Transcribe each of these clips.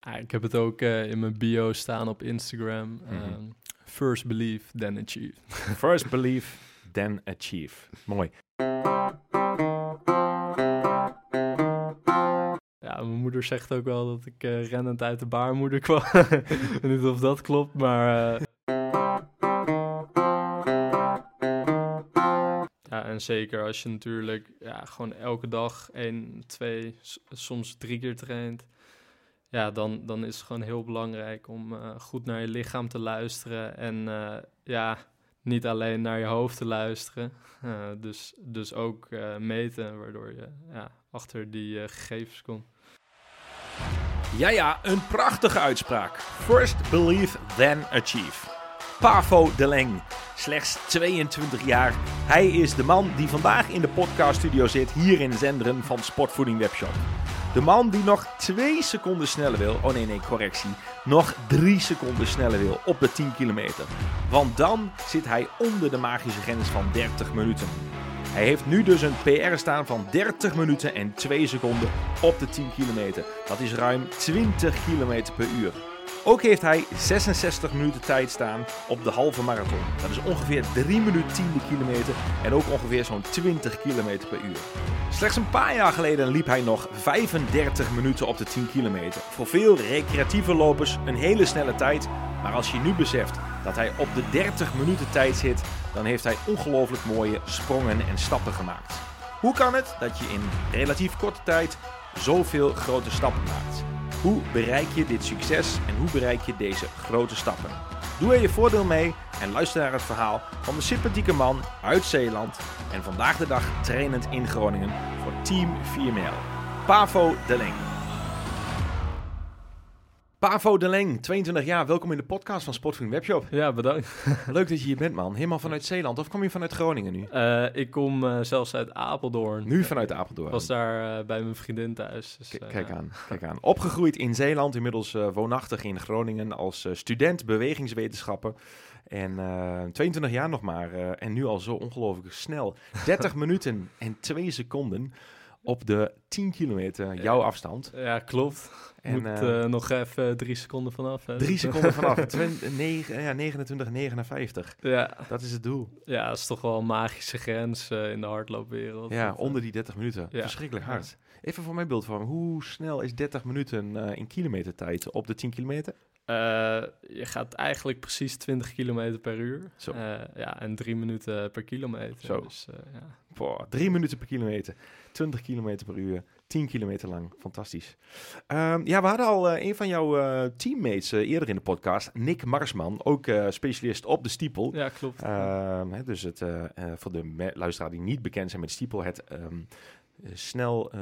Ah, ik heb het ook in mijn bio staan op Instagram. Mhm. first believe, then achieve. First believe, then achieve. Mooi. Ja, mijn moeder zegt ook wel dat ik eh, rennend uit de baarmoeder kwam. Ik weet niet of dat klopt, maar... eh, Ja, en zeker als je natuurlijk ja, gewoon elke dag één, twee, soms drie keer traint. Ja, dan, dan is het gewoon heel belangrijk om eh, goed naar je lichaam te luisteren. En eh, ja, niet alleen naar je hoofd te luisteren. Eh, dus, dus ook meten, waardoor je ja, achter die gegevens komt. Ja, ja, een prachtige uitspraak. First believe, then achieve. Pavo de Leng, slechts 22 jaar. Hij is de man die vandaag in de podcaststudio zit, hier in Zenderen van Sportvoeding Webshop. De man die nog 2 seconden sneller wil, oh nee, nee, correctie, nog 3 seconden sneller wil op de 10 kilometer. Want dan zit hij onder de magische grens van 30 minuten. Hij heeft nu dus een PR staan van 30 minuten en 2 seconden op de 10 kilometer. Dat is ruim 20 kilometer per uur. Ook heeft hij 66 minuten tijd staan op de halve marathon. Dat is ongeveer 3 minuten 10 de kilometer en ook ongeveer zo'n 20 kilometer per uur. Slechts een paar jaar geleden liep hij nog 35 minuten op de 10 kilometer. Voor veel recreatieve lopers een hele snelle tijd. Maar als je nu beseft dat hij op de 30 minuten tijd zit, dan heeft hij ongelooflijk mooie sprongen en stappen gemaakt. Hoe kan het dat je in relatief korte tijd zoveel grote stappen maakt? Hoe bereik je dit succes en hoe bereik je deze grote stappen? Doe er je voordeel mee en luister naar het verhaal van de sympathieke man uit Zeeland en vandaag de dag trainend in Groningen voor Team 4ML, Pavo de Leng. Pavo de Leng, 22 jaar, welkom in de podcast van Sportvoeding Webshop. Ja, bedankt. Leuk dat je hier bent man, helemaal vanuit Zeeland of kom je vanuit Groningen nu? Eh, ik kom eh, zelfs uit Apeldoorn. Nu vanuit Apeldoorn. Ik was daar eh, bij mijn vriendin thuis. Dus, Kijk aan, kijk aan. Opgegroeid in Zeeland, inmiddels woonachtig in Groningen als student bewegingswetenschappen. En eh, 22 jaar nog maar. en nu al zo ongelooflijk snel. 30 minuten en 2 seconden op de 10 kilometer jouw afstand. Ja, klopt. En, Moet eh, eh, nog even drie seconden vanaf. hè. Drie seconden vanaf. Ja, 29, 59. Ja, Dat is het doel. ja, dat is toch wel een magische grens eh, in de hardloopwereld. Ja, eh, onder die 30 minuten. ja. Verschrikkelijk hard. Even voor mijn beeldvorming. Hoe snel is 30 minuten eh, in kilometertijd op de 10 kilometer? eh, je gaat eigenlijk precies 20 kilometer per uur. Zo. Eh, ja, en drie minuten per kilometer. Zo. Dus, eh, ja. Boah, drie minuten per kilometer. 20 kilometer per uur. 10 kilometer lang. Fantastisch. Ehm, ja, we hadden al eh, een van jouw eh, teammates eh, eerder in de podcast. Nick Marsman. Ook specialist op de stiepel. ja, klopt. Ehm, hè, dus het, voor de luisteraar die niet bekend zijn met stiepel. Het ehm, eh, snel eh,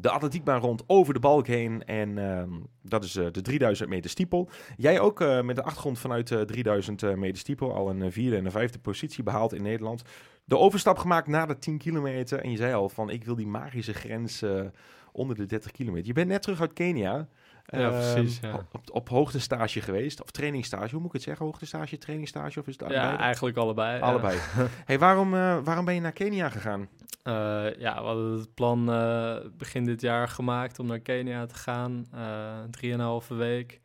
de atletiekbaan rond over de balk heen. En ehm, dat is eh, de 3000 meter stiepel. Jij ook eh, met de achtergrond vanuit eh 3000 eh, meter stiepel. Al een eh, vierde en een vijfde positie behaald in Nederland. De overstap gemaakt naar de 10 kilometer. En je zei al van ik wil die magische grens eh, onder de 30 kilometer. Je bent net terug uit Kenia. Ja, Ehm, precies, ja. Op, op hoogtestage geweest. Of trainingstage. Hoe moet ik het zeggen? Hoogtestage, trainingstage? Of is het ja, allebei? eigenlijk allebei. ja. Allebei. hey, waarom, eh, waarom ben je naar Kenia gegaan? Eh, ja, we hadden het plan eh, begin dit jaar gemaakt om naar Kenia te gaan. eh drieënhalve week.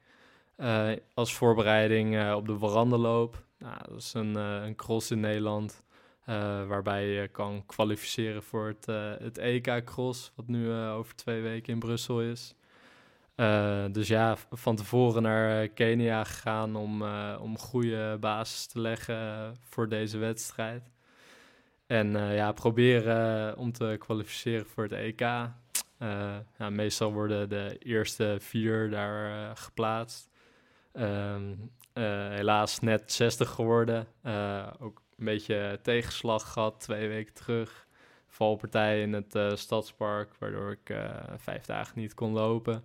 Als voorbereiding op de Warandenloop. Nou, dat is een, een cross in Nederland. waarbij je kan kwalificeren voor het, het EK Cross. Wat nu over twee weken in Brussel is. Dus ja, van tevoren naar Kenia gegaan om, om goede basis te leggen voor deze wedstrijd. En eh, ja, proberen eh, om te kwalificeren voor het EK. Eh, ja, meestal worden de eerste vier daar geplaatst. Ehm, eh, helaas net 60 geworden. Ook een beetje tegenslag gehad twee weken terug. Valpartij in het stadspark, waardoor ik vijf dagen niet kon lopen.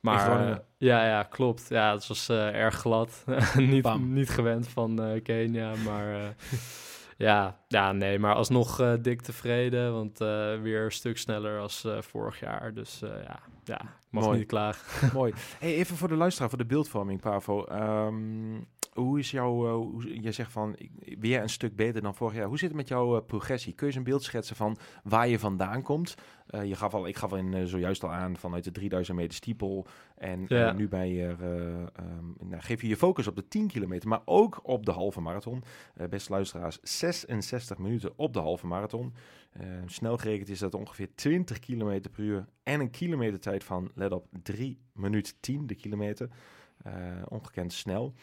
Maar Groningen? eh, ja, ja, klopt. Ja, het was erg glad. niet, Bam. niet gewend van Kenia, maar ja, ja, nee, maar alsnog eh, dik tevreden, want eh, weer een stuk sneller als eh, vorig jaar. Dus ja, ja, ik mag Mooi. niet klagen. Mooi. Hey, even voor de luisteraar, voor de beeldvorming, Pavo. Ehm, hoe is jouw, hoe, jij zegt van weer een stuk beter dan vorig jaar. Hoe zit het met jouw progressie? Kun je eens een beeld schetsen van waar je vandaan komt? je gaf al, ik gaf in, zojuist al aan vanuit de 3000 meter stiepel. En nu bij je, um, nou, geef je je focus op de 10 kilometer, maar ook op de halve marathon. beste luisteraars, 66 minuten op de halve marathon. snel gerekend is dat ongeveer 20 kilometer per uur en een kilometer tijd van, let op, 3 minuten 10 de kilometer. Ongekend snel.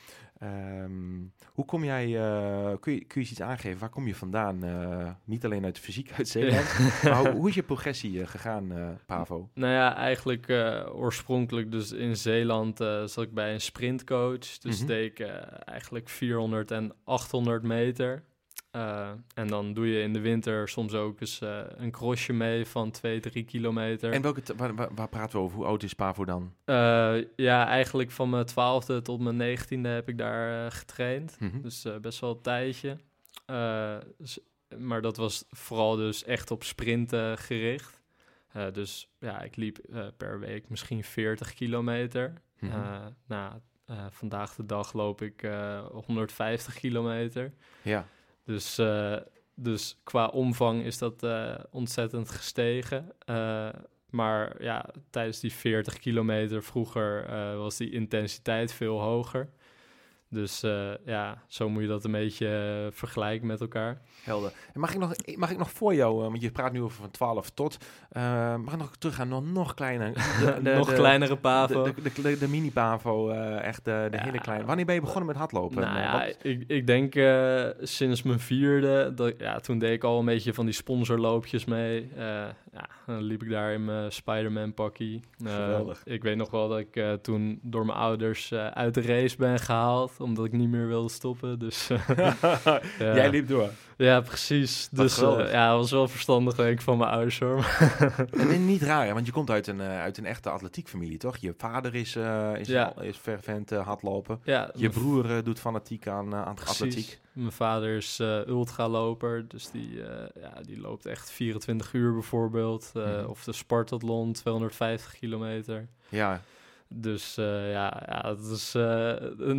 Um, hoe kom jij, uh, kun, je, kun je iets aangeven? Waar kom je vandaan? Uh, niet alleen uit de fysiek uit Zeeland, maar hoe, hoe, is je progressie gegaan, Pavo? Nou ja, eigenlijk oorspronkelijk dus in Zeeland zat ik bij een sprintcoach. Dus mm -hmm. deed ik eigenlijk 400 en 800 meter. Uh, en dan doe je in de winter soms ook eens uh, een crossje mee van 2, 3 kilometer. En welke waar, waar, waar, praten we over? Hoe oud is Pavo dan? Uh, ja, eigenlijk van mijn twaalfde tot mijn negentiende heb ik daar getraind. Mm -hmm. Dus best wel een tijdje. maar dat was vooral dus echt op sprinten gericht. dus ja, ik liep per week misschien 40 kilometer. Mm -hmm. nou, vandaag de dag loop ik 150 kilometer. Ja. Dus, uh, dus qua omvang is dat uh, ontzettend gestegen. Uh, maar ja, tijdens die 40 kilometer vroeger was die intensiteit veel hoger. Dus uh, ja, zo moet je dat een beetje uh, vergelijken met elkaar. Helder. En mag ik nog, mag ik nog voor jou, uh, want je praat nu over van 12 tot, mag ik nog teruggaan naar nog kleiner? De, de, nog de, kleinere Pavo. De, de, de, mini Pavo, echt de, ja, hele kleine. Wanneer ben je begonnen met hardlopen? Nou ja, ik, ik denk sinds mijn vierde, dat, ja, toen deed ik al een beetje van die sponsorloopjes mee. ja, dan liep ik daar in mijn Spider-Man pakkie. ik weet nog wel dat ik toen door mijn ouders uit de race ben gehaald omdat ik niet meer wilde stoppen. Dus, ja. Jij liep door. Ja, precies. dus uh, ja, was wel verstandig denk ik van mijn ouders hoor. en niet raar, want je komt uit een, uh, uit een echte atletiekfamilie, toch? Je vader is, uh, is, ja. al, is fervent hardlopen. Ja, je broer doet fanatiek aan, aan atletiek. Mijn vader is ultraloper, dus die, ja, die loopt echt 24 uur bijvoorbeeld. Mm. Of de Spartathlon, 250 kilometer. Ja, dus uh, ja, ja dat is, uh,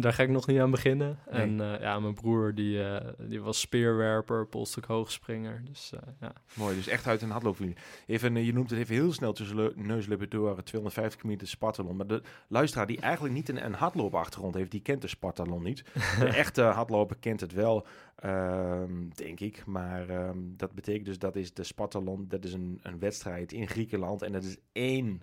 daar ga ik nog niet aan beginnen. Nee. En uh, ja, mijn broer die, die was speerwerper, polstuk hoogspringer. Dus, ja. Mooi, dus echt uit een hardloopfamilie. Even, je noemt het even heel snel tussen neuslippen door 250 kilometer Spartalon. Maar de luisteraar die eigenlijk niet een, een hardloopachtergrond heeft, die kent de Spartalon niet. De echte hardloper kent het wel, um, denk ik. Maar um, dat betekent dus dat is de Spartalon, dat is een, een wedstrijd in Griekenland. En dat is één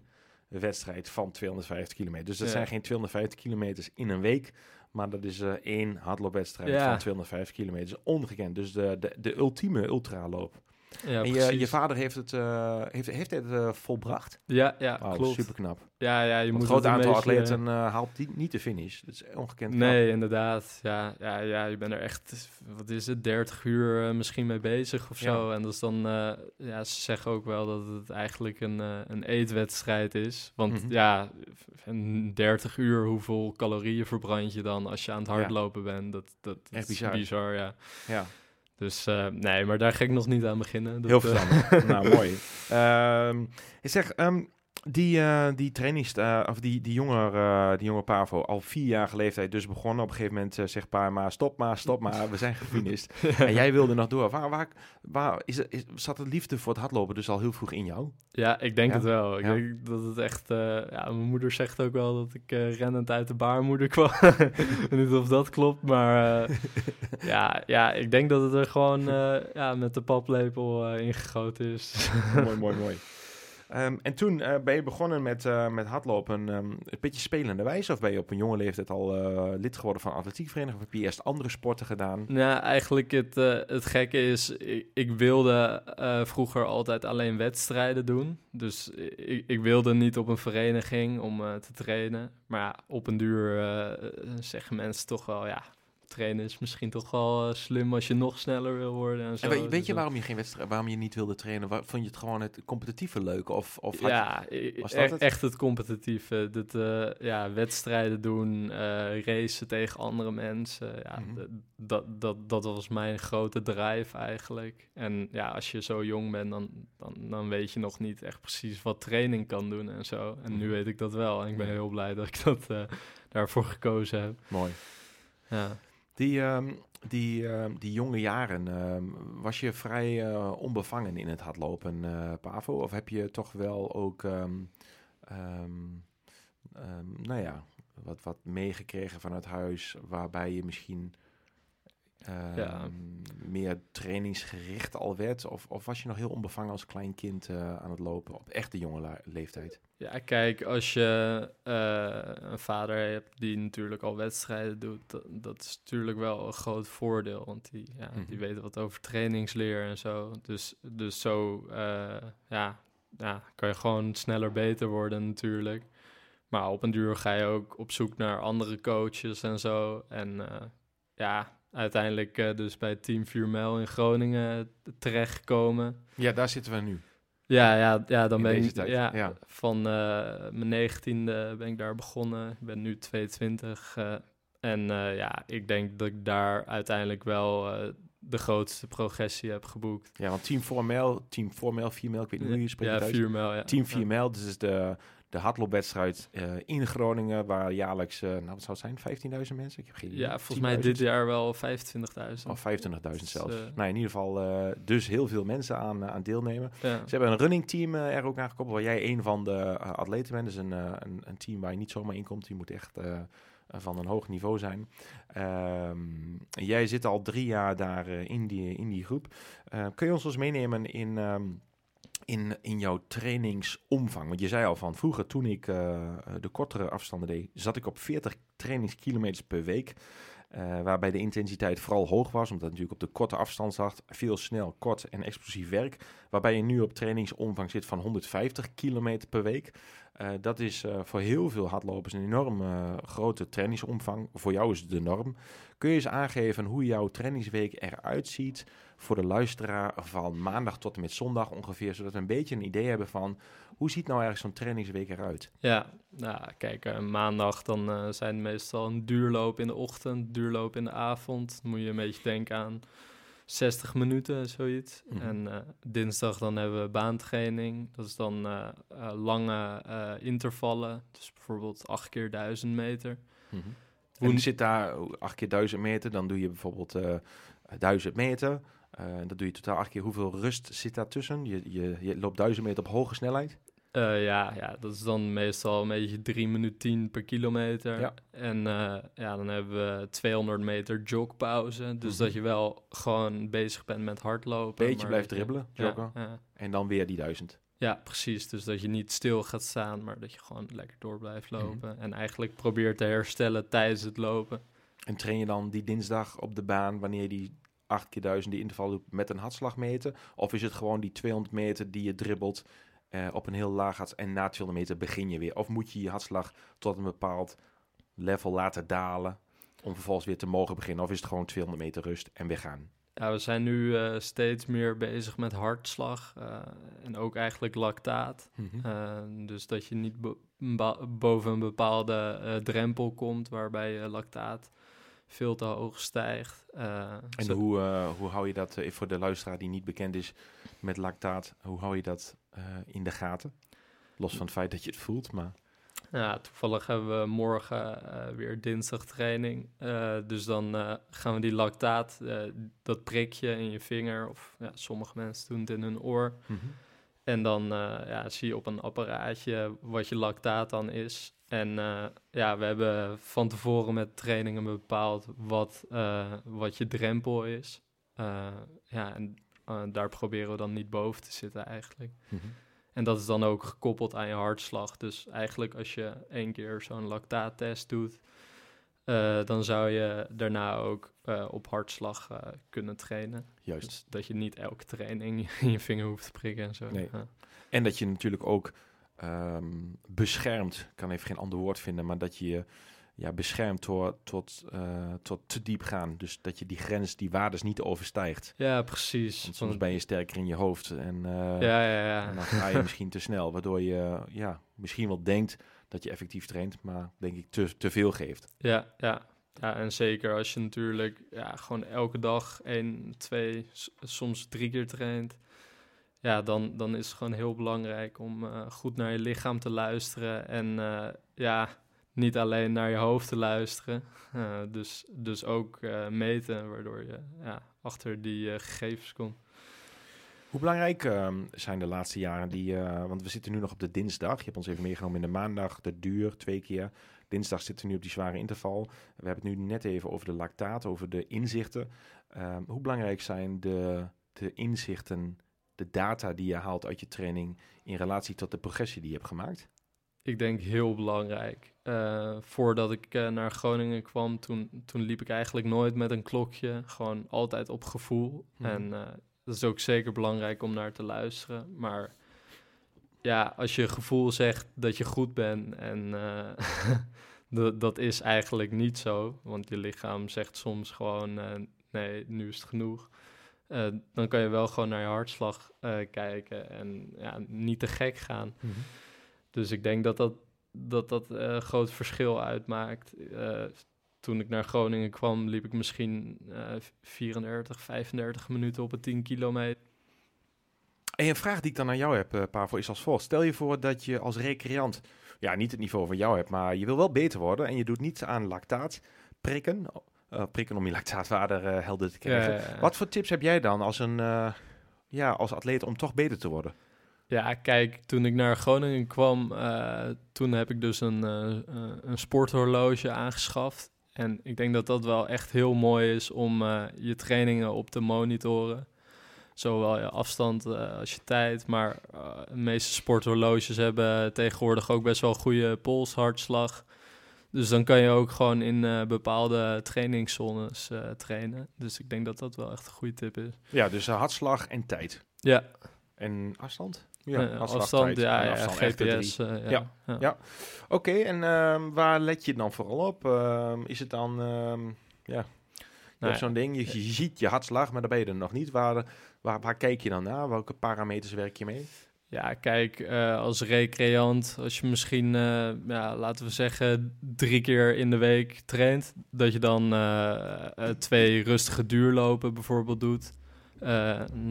wedstrijd van 250 kilometer. Dus dat zijn geen 250 kilometers in een week, maar dat is uh, één hardloopwedstrijd ja. van 250 kilometer. Ongekend. Dus de, de, de ultieme ultraloop. Ja, en je, je vader heeft het, uh, heeft, heeft het uh, volbracht? Ja, ja wow, klopt. Super knap. Ja, ja, je moet een groot aantal atleten uh, haalt die, niet de finish. Dat is ongekend. Nee, inderdaad. Ja, ja, ja, je bent er echt, wat is het, 30 uur misschien mee bezig of zo. Ja. En dat is dan, ja, ze zeggen ook wel dat het eigenlijk een, een eetwedstrijd is. Want mm -hmm. ja, 30 uur, hoeveel calorieën verbrand je dan als je aan het hardlopen ja. bent? Dat, dat, dat echt is bizar. bizar, ja. Ja. Dus uh, nee, maar daar ga ik nog niet aan beginnen. Dat, Heel verstandig. Uh, nou, mooi. Um, ik zeg, um, die, uh, die trainings, of die, die jonge, die jonge Pavo, al vier jaar leeftijd dus begonnen. Op een gegeven moment zegt pa maar, stop maar, stop maar, we zijn gefinished. en jij wilde nog door. Waar, waar, waar is, is, zat het liefde voor het hardlopen dus al heel vroeg in jou? Ja, ik denk ja? het wel. Ik ja. denk dat het echt, ja, mijn moeder zegt ook wel dat ik rennend uit de baarmoeder kwam. niet of dat klopt, maar ja, ja, ik denk dat het er gewoon ja, met de paplepel ingegoten is. mooi, mooi, mooi. Um, en toen uh, ben je begonnen met, uh, met hardlopen um, een beetje spelende wijze? Of ben je op een jonge leeftijd al uh, lid geworden van atletiekvereniging? Of heb je eerst andere sporten gedaan? Nou, eigenlijk het, het gekke is, ik, wilde vroeger altijd alleen wedstrijden doen. Dus ik, ik, wilde niet op een vereniging om te trainen. Maar op een duur zeggen mensen toch wel, ja, trainen is misschien toch wel uh, slim als je nog sneller wil worden. En, zo. en weet, weet, je waarom je geen wedstrijd, waarom je niet wilde trainen? Waar, vond je het gewoon het competitieve leuk? Of, of ja, je, was dat echt, het? echt het competitieve. Dat, uh, ja, wedstrijden doen, uh, racen tegen andere mensen. Ja, mm -hmm. dat, dat, dat was mijn grote drive eigenlijk. En ja, als je zo jong bent, dan, dan, dan weet je nog niet echt precies wat training kan doen en zo. En nu weet ik dat wel. En ik ben heel blij dat ik dat daarvoor gekozen heb. Mooi. Ja. Die, ehm, die, ehm, die jonge jaren, ehm, was je vrij eh, onbevangen in het hardlopen, eh Pavo? Of heb je toch wel ook, nou ja, wat, wat meegekregen vanuit huis, waarbij je misschien ehm, Ja. meer trainingsgericht al werd? Of, of was je nog heel onbevangen als klein kind eh, aan het lopen op echt de jonge leeftijd? Ja, kijk, als je eh, een vader hebt die natuurlijk al wedstrijden doet, dat, dat is natuurlijk wel een groot voordeel. Want die, ja, die Mhm. weten wat over trainingsleer en zo. Dus, dus zo eh, ja, ja, kan je gewoon sneller beter worden natuurlijk. Maar op een duur ga je ook op zoek naar andere coaches en zo. En ja, uiteindelijk eh, dus bij Team 4 Mijl in Groningen terechtgekomen. Ja, daar zitten we nu. Ja, ja, ja dan In ben deze ik tijd, ja, ja. van eh, mijn negentiende ben ik daar begonnen. Ik ben nu 22. eh, en eh, ja, ik denk dat ik daar uiteindelijk wel eh, de grootste progressie heb geboekt. Ja, want Team 4 Mijl, Team 4 Mijl, 4 Mijl, ik weet niet hoe je spreekt ja, het uit. 4 mijl. Ja. Team 4 Ja. Dus is de, de hardloopwedstrijd eh, in Groningen, waar jaarlijks, eh, nou wat zou het zijn, 15.000 mensen? Ik heb geen. Ja, volgens mij 10.000? dit jaar wel 25.000. Of 25.000 Dus, zelfs. eh, nou, in ieder geval dus heel veel mensen aan, aan deelnemen. Ja. Ze hebben een running team er ook aan gekoppeld, waar jij een van de atleten bent. Dus een, een, een team waar je niet zomaar in komt. Die moet echt van een hoog niveau zijn. Ehm, jij zit al drie jaar daar in, die, in die groep. Kun je ons eens meenemen in, ehm, in, in jouw trainingsomvang? Want je zei al van vroeger, toen ik eh, de kortere afstanden deed, zat ik op 40 trainingskilometers per week. Eh, waarbij de intensiteit vooral hoog was, omdat natuurlijk op de korte afstand zat. Veel snel, kort en explosief werk. Waarbij je nu op trainingsomvang zit van 150 kilometer per week. Eh, dat is voor heel veel hardlopers een enorm grote trainingsomvang. Voor jou is het de norm. Kun je eens aangeven hoe jouw trainingsweek eruit ziet voor de luisteraar van maandag tot en met zondag ongeveer, zodat we een beetje een idee hebben van hoe ziet nou eigenlijk zo'n trainingsweek eruit? Ja, nou kijk, eh, maandag dan eh, zijn het meestal een duurloop in de ochtend, duurloop in de avond. Dan moet je een beetje denken aan 60 minuten, zoiets. Mhm. En eh, dinsdag dan hebben we baantraining. Dat is dan lange intervallen. Dus bijvoorbeeld 8 keer 1000 meter. En Woen- zit daar 8 keer 1000 meter, dan doe je bijvoorbeeld eh 1000 meter. Eh dat doe je totaal acht keer. Hoeveel rust zit daartussen? Je, je, je loopt 1000 meter op hoge snelheid. Eh, ja, ja, dat is dan meestal een beetje 3 minuten 10 per kilometer. Ja. En eh, ja, dan hebben we 200 meter jogpauze. Dus Mhm. dat je wel gewoon bezig bent met hardlopen. Beetje maar blijft dribbelen, Ja, joggen. ja. En dan weer die 1000. Ja, precies. Dus dat je niet stil gaat staan, maar dat je gewoon lekker door blijft Mhm. lopen. En eigenlijk probeert te herstellen tijdens het lopen. En train je dan die dinsdag op de baan wanneer je die 8 keer 1000 die interval doet met een hartslagmeter? Of is het gewoon die 200 meter die je dribbelt eh, op een heel laag harts en na 200 meter begin je weer? Of moet je je hartslag tot een bepaald level laten dalen om vervolgens weer te mogen beginnen? Of is het gewoon 200 meter rust en weer gaan? Ja, we zijn nu eh, steeds meer bezig met hartslag eh, en ook eigenlijk lactaat. Eh, dus dat je niet bo- boven een bepaalde drempel komt waarbij je lactaat veel te hoog stijgt. Eh, En zo- hoe, eh, hoe hou je dat, eh, voor de luisteraar die niet bekend is met lactaat, hoe hou je dat in de gaten? Los van het feit dat je het voelt, maar... Ja, toevallig hebben we morgen weer dinsdag training. Dus dan gaan we die lactaat, dat prikje in je vinger, of ja, sommige mensen doen het in hun oor. En dan ja, zie je op een apparaatje wat je lactaat dan is. En eh, ja, we hebben van tevoren met trainingen bepaald wat, eh, wat je drempel is. Eh, ja, en daar proberen we dan niet boven te zitten eigenlijk. En dat is dan ook gekoppeld aan je hartslag. Dus eigenlijk als je één keer zo'n lactaattest doet, dan zou je daarna ook op hartslag kunnen trainen. Juist. Dus dat je niet elke training in je vinger hoeft te prikken en zo. Nee. Ja. En dat je natuurlijk ook ehm, beschermt, ik kan even geen ander woord vinden, maar dat je je ja, beschermt door, tot, eh, tot te diep gaan. Dus dat je die grens, die waardes niet overstijgt. Ja, precies. Want soms ben je sterker in je hoofd en, eh, ja, ja, ja. en dan ga je misschien te snel, waardoor je ja, misschien wel denkt dat je effectief traint, maar denk ik te, te veel geeft. Ja, ja. Ja, en zeker als je natuurlijk ja, gewoon elke dag één, twee, soms drie keer traint. Ja, dan, dan is het gewoon heel belangrijk om eh, goed naar je lichaam te luisteren. En eh, ja, niet alleen naar je hoofd te luisteren, dus, dus ook meten, waardoor je ja, achter die gegevens komt. Hoe belangrijk ehm, zijn de laatste jaren die, want we zitten nu nog op de dinsdag. Je hebt ons even meegenomen in de maandag, de duur, twee keer. Dinsdag zitten we nu op die zware interval. We hebben het nu net even over de lactaat, over de inzichten. Ehm, hoe belangrijk zijn de, de inzichten, de data die je haalt uit je training in relatie tot de progressie die je hebt gemaakt? Ik denk heel belangrijk. Uh, voordat ik uh, naar Groningen kwam, toen, toen liep ik eigenlijk nooit met een klokje. Gewoon altijd op gevoel. Mhm. En uh, dat is ook zeker belangrijk om naar te luisteren. Maar ja, als je gevoel zegt dat je goed bent en dat is eigenlijk niet zo. Want je lichaam zegt soms gewoon nee, nu is het genoeg. Uh, dan kan je wel gewoon naar je hartslag uh, kijken en ja, niet te gek gaan. Mm -hmm. Dus ik denk dat dat, dat, dat uh, een groot verschil uitmaakt. toen ik naar Groningen kwam, liep ik misschien 34, 35 minuten op een 10 kilometer. En een vraag die ik dan aan jou heb, Pavo, is als volgt. Stel je voor dat je als recreant, ja, niet het niveau van jou hebt, maar je wil wel beter worden en je doet niets aan lactaat prikken uh, prikken om je lactaatwaarde uh, helder te krijgen. Wat voor tips heb jij dan als, een, uh, ja, als atleet om toch beter te worden? Ja, kijk, toen ik naar Groningen kwam, toen heb ik dus een, een sporthorloge aangeschaft. En ik denk dat dat wel echt heel mooi is om je trainingen op te monitoren. Zowel je afstand als je tijd. Maar de meeste sporthorloges hebben tegenwoordig ook best wel goede polshartslag. Dus dan kan je ook gewoon in uh, bepaalde trainingszones uh, trainen. Dus ik denk dat dat wel echt een goede tip is. Ja, dus uh, hartslag en tijd. Ja. En afstand? Ja, afstand, afstand ja, ja, afstand, GPS. ja, ja. ja. ja. Oké, okay, en um, waar let je dan vooral op? Um, is het dan, um, ja, nou, zo'n ding, je, je, ziet je hartslag, maar daar ben je er nog niet. Waar, waar, waar kijk je dan naar? Welke parameters werk je mee? Ja, kijk, uh, als recreant, als je misschien, uh, ja, laten we zeggen, drie keer in de week traint, dat je dan uh, twee rustige duurlopen bijvoorbeeld doet.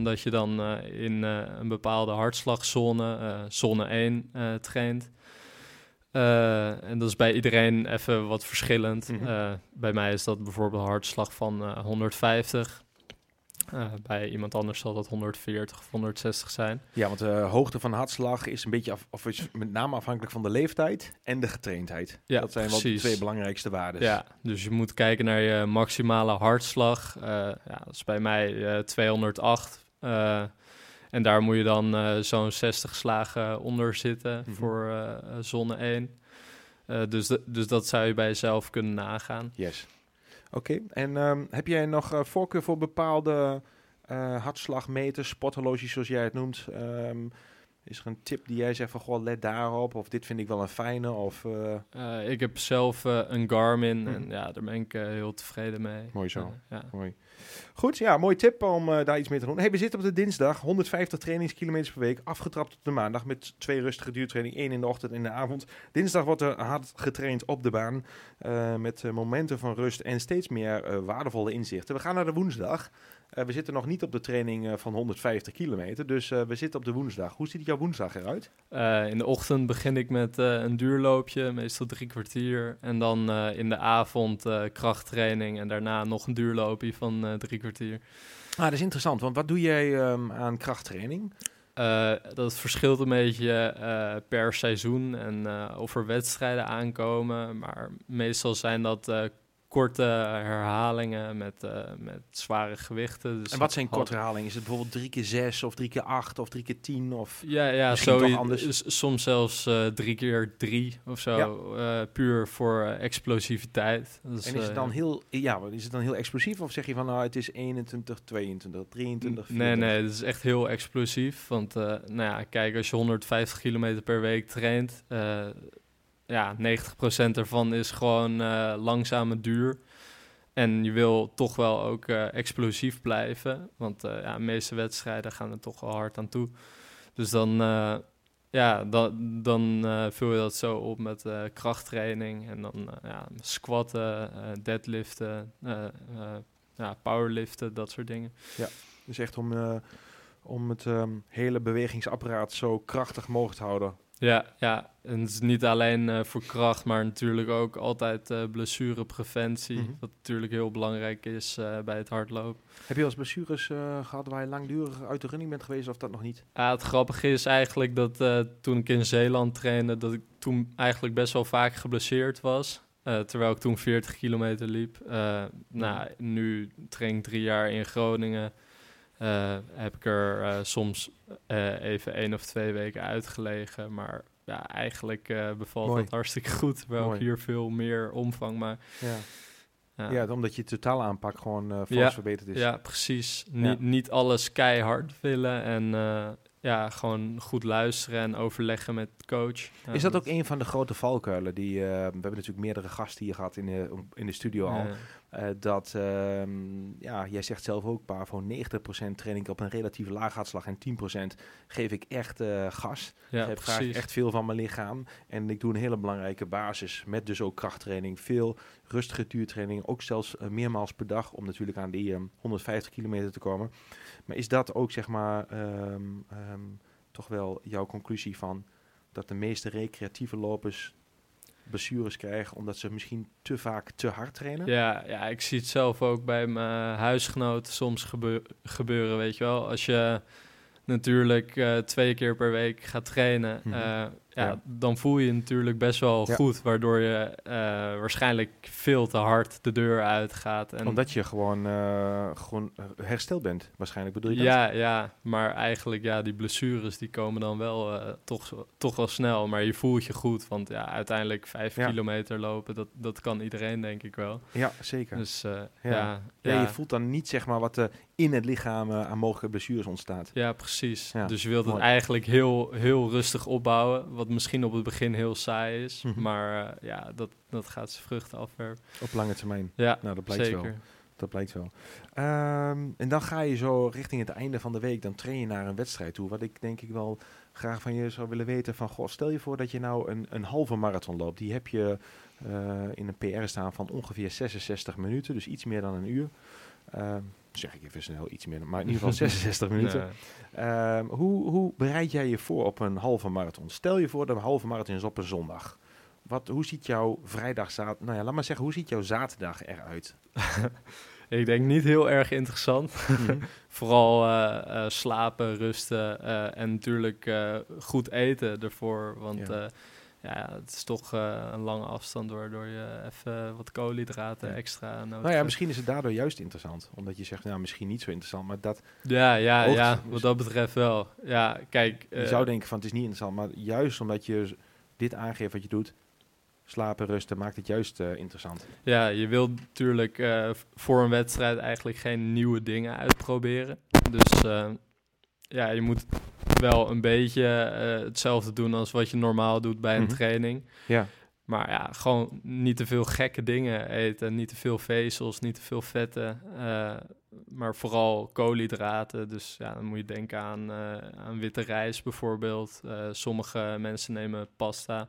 dat je dan in een bepaalde hartslagzone, zone 1, traint. en dat is bij iedereen even wat verschillend. Mm -hmm. bij mij is dat bijvoorbeeld een hartslag van 150. Uh, bij iemand anders zal dat 140 of 160 zijn. Ja, want de hoogte van hartslag is een beetje af, of is met name afhankelijk van de leeftijd en de getraindheid. Ja, dat zijn wel de twee belangrijkste waarden. Ja, dus je moet kijken naar je maximale hartslag. Uh, ja, dat is bij mij uh, 208. en daar moet je dan zo'n 60 slagen onder zitten mm -hmm. voor zone 1. dus, dus dat zou je bij jezelf kunnen nagaan. Yes. Oké, en um, heb jij nog uh, voorkeur voor bepaalde uh, hartslagmeters, spothorloges zoals jij het noemt? Um, is er een tip die jij zegt van, goh, let daarop, of dit vind ik wel een fijne, of... Uh... ik heb zelf een Garmin en ja, daar ben ik heel tevreden mee. Mooi zo, ja. mooi. Goed, ja, mooi tip om daar iets mee te doen. Hey, we zitten op de dinsdag, 150 trainingskilometers per week, afgetrapt op de maandag met twee rustige duurtraining, één in de ochtend en in de avond. Dinsdag wordt er hard getraind op de baan met momenten van rust en steeds meer waardevolle inzichten. We gaan naar de woensdag. We zitten nog niet op de training van 150 kilometer, dus we zitten op de woensdag. Hoe ziet jouw woensdag eruit? in de ochtend begin ik met een duurloopje, meestal drie kwartier. En dan in de avond krachttraining en daarna nog een duurloopje van drie kwartier. Ah, dat is interessant, want wat doe jij um, aan krachttraining? Uh, dat verschilt een beetje uh, per seizoen en uh, of er wedstrijden aankomen. Maar meestal zijn dat korte herhalingen met, uh, met zware gewichten. Dus en wat zijn korte herhalingen? Is het bijvoorbeeld drie keer zes of drie keer acht of drie keer tien? Of ja, ja zo anders? soms zelfs uh, drie keer drie of zo. Ja. Uh, puur voor explosiviteit. Dus, en is het dan heel, ja, is het dan heel explosief? Of zeg je van nou het is 21, 22, 23, 24? Nee, nee, het is echt heel explosief. Want nou ja, kijk, als je 150 kilometer per week traint ja, 90% ervan is gewoon uh, langzame duur. En je wil toch wel ook uh, explosief blijven. Want uh, ja, de meeste wedstrijden gaan er toch wel hard aan toe. Dus dan, ja, dan, vul je dat zo op met krachttraining. En dan ja, squatten, deadliften, ja, powerliften, dat soort dingen. Ja, dus echt om, om het um, hele bewegingsapparaat zo krachtig mogelijk te houden Ja, ja. En het is niet alleen uh, voor kracht, maar natuurlijk ook altijd uh, blessurepreventie. Mm -hmm. Wat natuurlijk heel belangrijk is uh, bij het hardlopen. Heb je als blessures gehad waar je langdurig uit de running bent geweest of dat nog niet? Ja, het grappige is eigenlijk dat toen ik in Zeeland trainde, dat ik toen eigenlijk best wel vaak geblesseerd was. terwijl ik toen 40 kilometer liep. nou, nu train ik drie jaar in Groningen. Uh, heb ik er uh, soms uh, even één of twee weken uitgelegen. Maar ja, eigenlijk bevalt Mooi. dat hartstikke goed. Ik hier veel meer omvang. Maar, ja. Ja. ja omdat je totaal aanpak gewoon ja, verbeterd is. Ja, precies. Niet, niet alles keihard willen en ja, gewoon goed luisteren en overleggen met coach. is dat ook een van de grote valkuilen? Die, we hebben natuurlijk meerdere gasten hier gehad in de, in de studio al. Uh, dat, um, ja, jij zegt zelf ook, Pavo, 90% training op een relatieve laaghartslag en 10% geef ik echt uh, gas. Ja, ik graag echt veel van mijn lichaam. En ik doe een hele belangrijke basis met dus ook krachttraining. Veel rustige duurtraining, ook zelfs uh, meermaals per dag om natuurlijk aan die um, 150 kilometer te komen. Maar is dat ook zeg maar um, toch wel jouw conclusie van dat de meeste recreatieve lopers blessures krijgen omdat ze misschien te vaak te hard trainen. Ja, ja ik zie het zelf ook bij mijn huisgenoten soms gebeuren, weet je wel. Als je natuurlijk uh, twee keer per week gaat trainen, mm -hmm ja, dan voel je je natuurlijk best wel goed, waardoor je uh, waarschijnlijk veel te hard de deur uitgaat. En Omdat je gewoon, uh, gewoon hersteld bent, waarschijnlijk bedoel je dat? Ja, ja, maar eigenlijk ja, die blessures die komen dan wel uh, toch, toch wel snel, maar je voelt je goed, want ja, uiteindelijk vijf ja. kilometer lopen, dat, dat kan iedereen denk ik wel. Ja, zeker. Dus ja. ja. Ja, je voelt dan niet zeg maar wat er in het lichaam aan mogelijke blessures ontstaat. Ja, precies. Dus je wilt het eigenlijk heel, heel rustig opbouwen, wat misschien op het begin heel saai is. Mm -hmm. Maar uh, ja, dat, dat gaat zijn vruchten afwerpen. Op lange termijn. Ja, nou, dat blijkt zeker. wel. Dat blijkt wel. Um, en dan ga je zo richting het einde van de week, dan train je naar een wedstrijd toe. Wat ik denk ik wel graag van je zou willen weten van, goh, stel je voor dat je nou een, een halve marathon loopt. Die heb je in een PR staan van ongeveer 66 minuten, dus iets meer dan een uur. Uh, zeg ik even snel iets meer, maar in ieder geval 66 minuten. Um, hoe, hoe bereid jij je voor op een halve marathon? Stel je voor dat een halve marathon is op een zondag. Wat, hoe ziet jouw vrijdag, zaterdag, nou ja, laat maar zeggen, hoe ziet jouw zaterdag eruit? ik denk niet heel erg interessant. Mm-hmm. Vooral uh, uh, slapen, rusten uh, en natuurlijk goed eten ervoor. Want ja ja, het is toch uh, een lange afstand waardoor je even wat koolhydraten ja. extra nodig Nou ja, misschien is het daardoor juist interessant. Omdat je zegt, nou misschien niet zo interessant, maar dat... Ja, ja, ja wat dat betreft wel. Ja, kijk... Je uh, zou denken van het is niet interessant, maar juist omdat je dit aangeeft wat je doet, slapen, rusten, maakt het juist uh, interessant. Ja, je wilt natuurlijk voor een wedstrijd eigenlijk geen nieuwe dingen uitproberen. Dus ja, je moet wel een beetje uh, hetzelfde doen als wat je normaal doet bij een mm-hmm. training. Ja. Maar ja, gewoon niet te veel gekke dingen eten. Niet te veel vezels, niet te veel vetten. Uh, maar vooral koolhydraten. Dus ja, dan moet je denken aan, uh, aan witte rijst bijvoorbeeld. sommige mensen nemen pasta.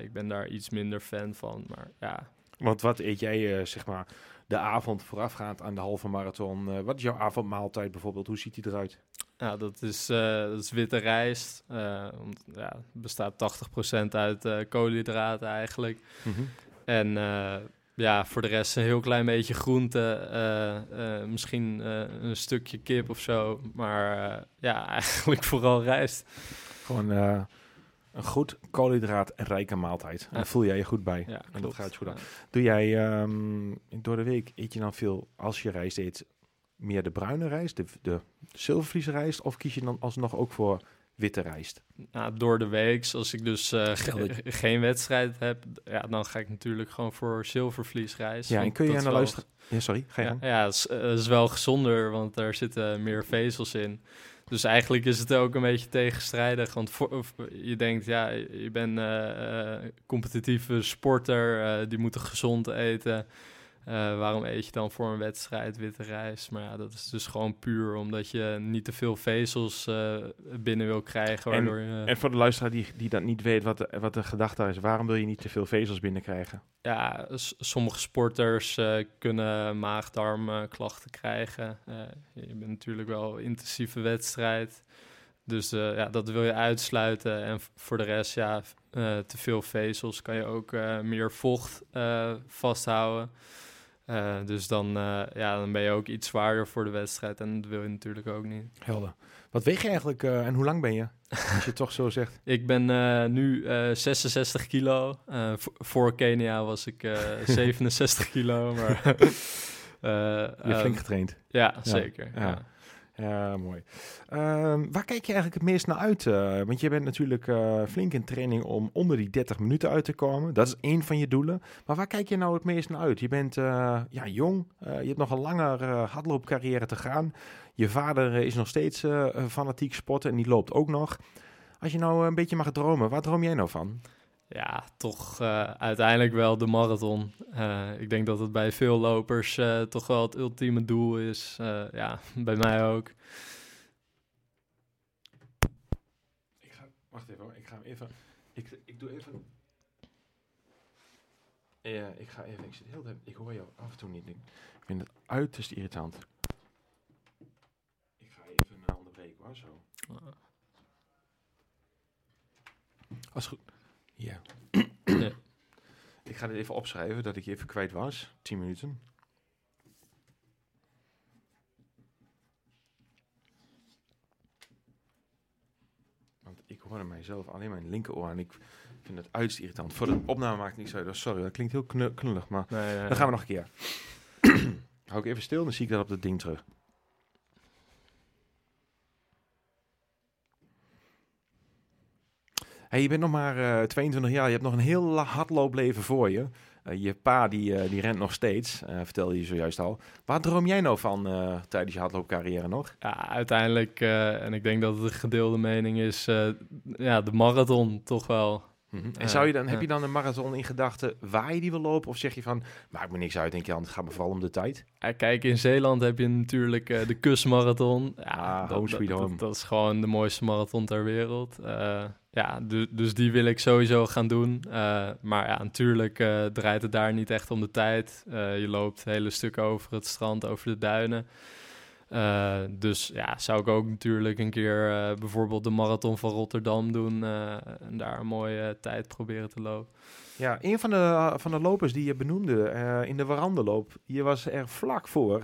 ik ben daar iets minder fan van, maar ja. Want wat eet jij, zeg maar, de avond voorafgaand aan de halve marathon? wat is jouw avondmaaltijd bijvoorbeeld? Hoe ziet die eruit? Ja, dat is, uh, dat is witte rijst. Uh, ja, bestaat 80% uit koolhydraten eigenlijk. Mm -hmm. En ja, voor de rest een heel klein beetje groente. misschien een stukje kip of zo. Maar ja, eigenlijk vooral rijst. Gewoon een goed koolhydraat en rijke maaltijd. En daar voel jij je goed bij. Ja, en dat gaat je goed aan. Doe jij um, door de week, eet je dan veel, als je rijst eet, meer de bruine rijst, de, de zilvervlies rijst, of kies je dan alsnog ook voor witte rijst? Nou, door de week, als ik dus uh, ge geen wedstrijd heb, ja, dan ga ik natuurlijk gewoon voor zilvervlies rijst. Ja, en kun je aan de luisteren? Ja, sorry, ga je ja, ja, het is, uh, is, wel gezonder, want daar zitten meer vezels in. Dus eigenlijk is het ook een beetje tegenstrijdig. Want voor, je denkt, ja, je bent uh, competitieve sporter, die moeten gezond eten. Uh, waarom eet je dan voor een wedstrijd witte rijst? Maar ja, dat is dus gewoon puur omdat je niet te veel vezels uh, binnen wil krijgen. Waardoor en, je, en voor de luisteraar die, die dat niet weet, wat de, wat de gedachte is, waarom wil je niet te veel vezels binnenkrijgen? Ja, sommige sporters uh, kunnen maagdarmklachten krijgen. je bent natuurlijk wel intensieve wedstrijd. Dus eh, ja, dat wil je uitsluiten. En voor de rest, ja, eh, te veel vezels kan je ook eh, meer vocht eh, vasthouden. Eh, dus dan, eh, ja, dan ben je ook iets zwaarder voor de wedstrijd. En dat wil je natuurlijk ook niet. Helder. Wat weeg je eigenlijk eh, en hoe lang ben je? Als je het toch zo zegt. Ik ben nu eh 66 kilo. Voor Kenia was ik eh 67 kilo. Maar, Je hebt ehm, flink getraind. Ja, zeker. ja. Ja. Ja, mooi. Ehm, waar kijk je eigenlijk het meest naar uit? eh? want je bent natuurlijk eh, flink in training om onder die 30 minuten uit te komen. Dat is één van je doelen. Maar waar kijk je nou het meest naar uit? Je bent eh, ja, jong, je hebt nog een langer eh, hardloopcarrière te gaan. Je vader is nog steeds fanatiek sporten en die loopt ook nog. Als je nou een beetje mag dromen, waar droom jij nou van? Ja, toch eh, uiteindelijk wel de marathon. Eh, ik denk dat het bij veel lopers eh, toch wel het ultieme doel is. Ja, bij mij ook. Ik ga, wacht even, hoor. ik ga hem even. Ik, ik doe even. Ja, ik ga even. Ik zit heel de Ik hoor jou af en toe niet. Ik vind het uiterst irritant. Ik ga even een onderbreken hoor, zo. Als goed. Ja. Ja. Ik ga dit even opschrijven dat ik je even kwijt was. 10 minuten. Want ik hoorde mijzelf alleen mijn linkeroor en ik vind het uiterst irritant. Voor de opname maakt het niet zo. Sorry, dat klinkt heel knu- knullig, maar Nee, nee, dan gaan we nog een keer. Hou ik even stil, dan zie ik dat op dat ding terug. Hey, je bent nog maar eh, 22 jaar. Je hebt nog een heel hardloopleven voor je. Eh, je pa die, eh, die rent nog steeds, eh, vertelde je zojuist al. Waar droom jij nou van eh, tijdens je hardloopcarrière nog? Ja, uiteindelijk, eh, en ik denk dat het een gedeelde mening is, eh, ja, de marathon toch wel. Mhm. En Eh, zou je dan, heb je dan een marathon in gedachten waar je die wil lopen? Of zeg je van, maakt me niks uit, denk je het gaat me vooral om de tijd? Kijk, in Zeeland heb je natuurlijk eh, de kustmarathon. Ja, Ah, dat, home sweet home. Dat, dat is gewoon de mooiste marathon ter wereld. Ja, du- dus die wil ik sowieso gaan doen. Eh, maar ja, natuurlijk eh, draait het daar niet echt om de tijd. Eh, je loopt hele stukken over het strand, over de duinen. Dus ja, zou ik ook natuurlijk een keer bijvoorbeeld de marathon van Rotterdam doen. en daar een mooie tijd proberen te lopen. Ja, een van de, van de lopers die je benoemde in de warandenloop, je was er vlak voor,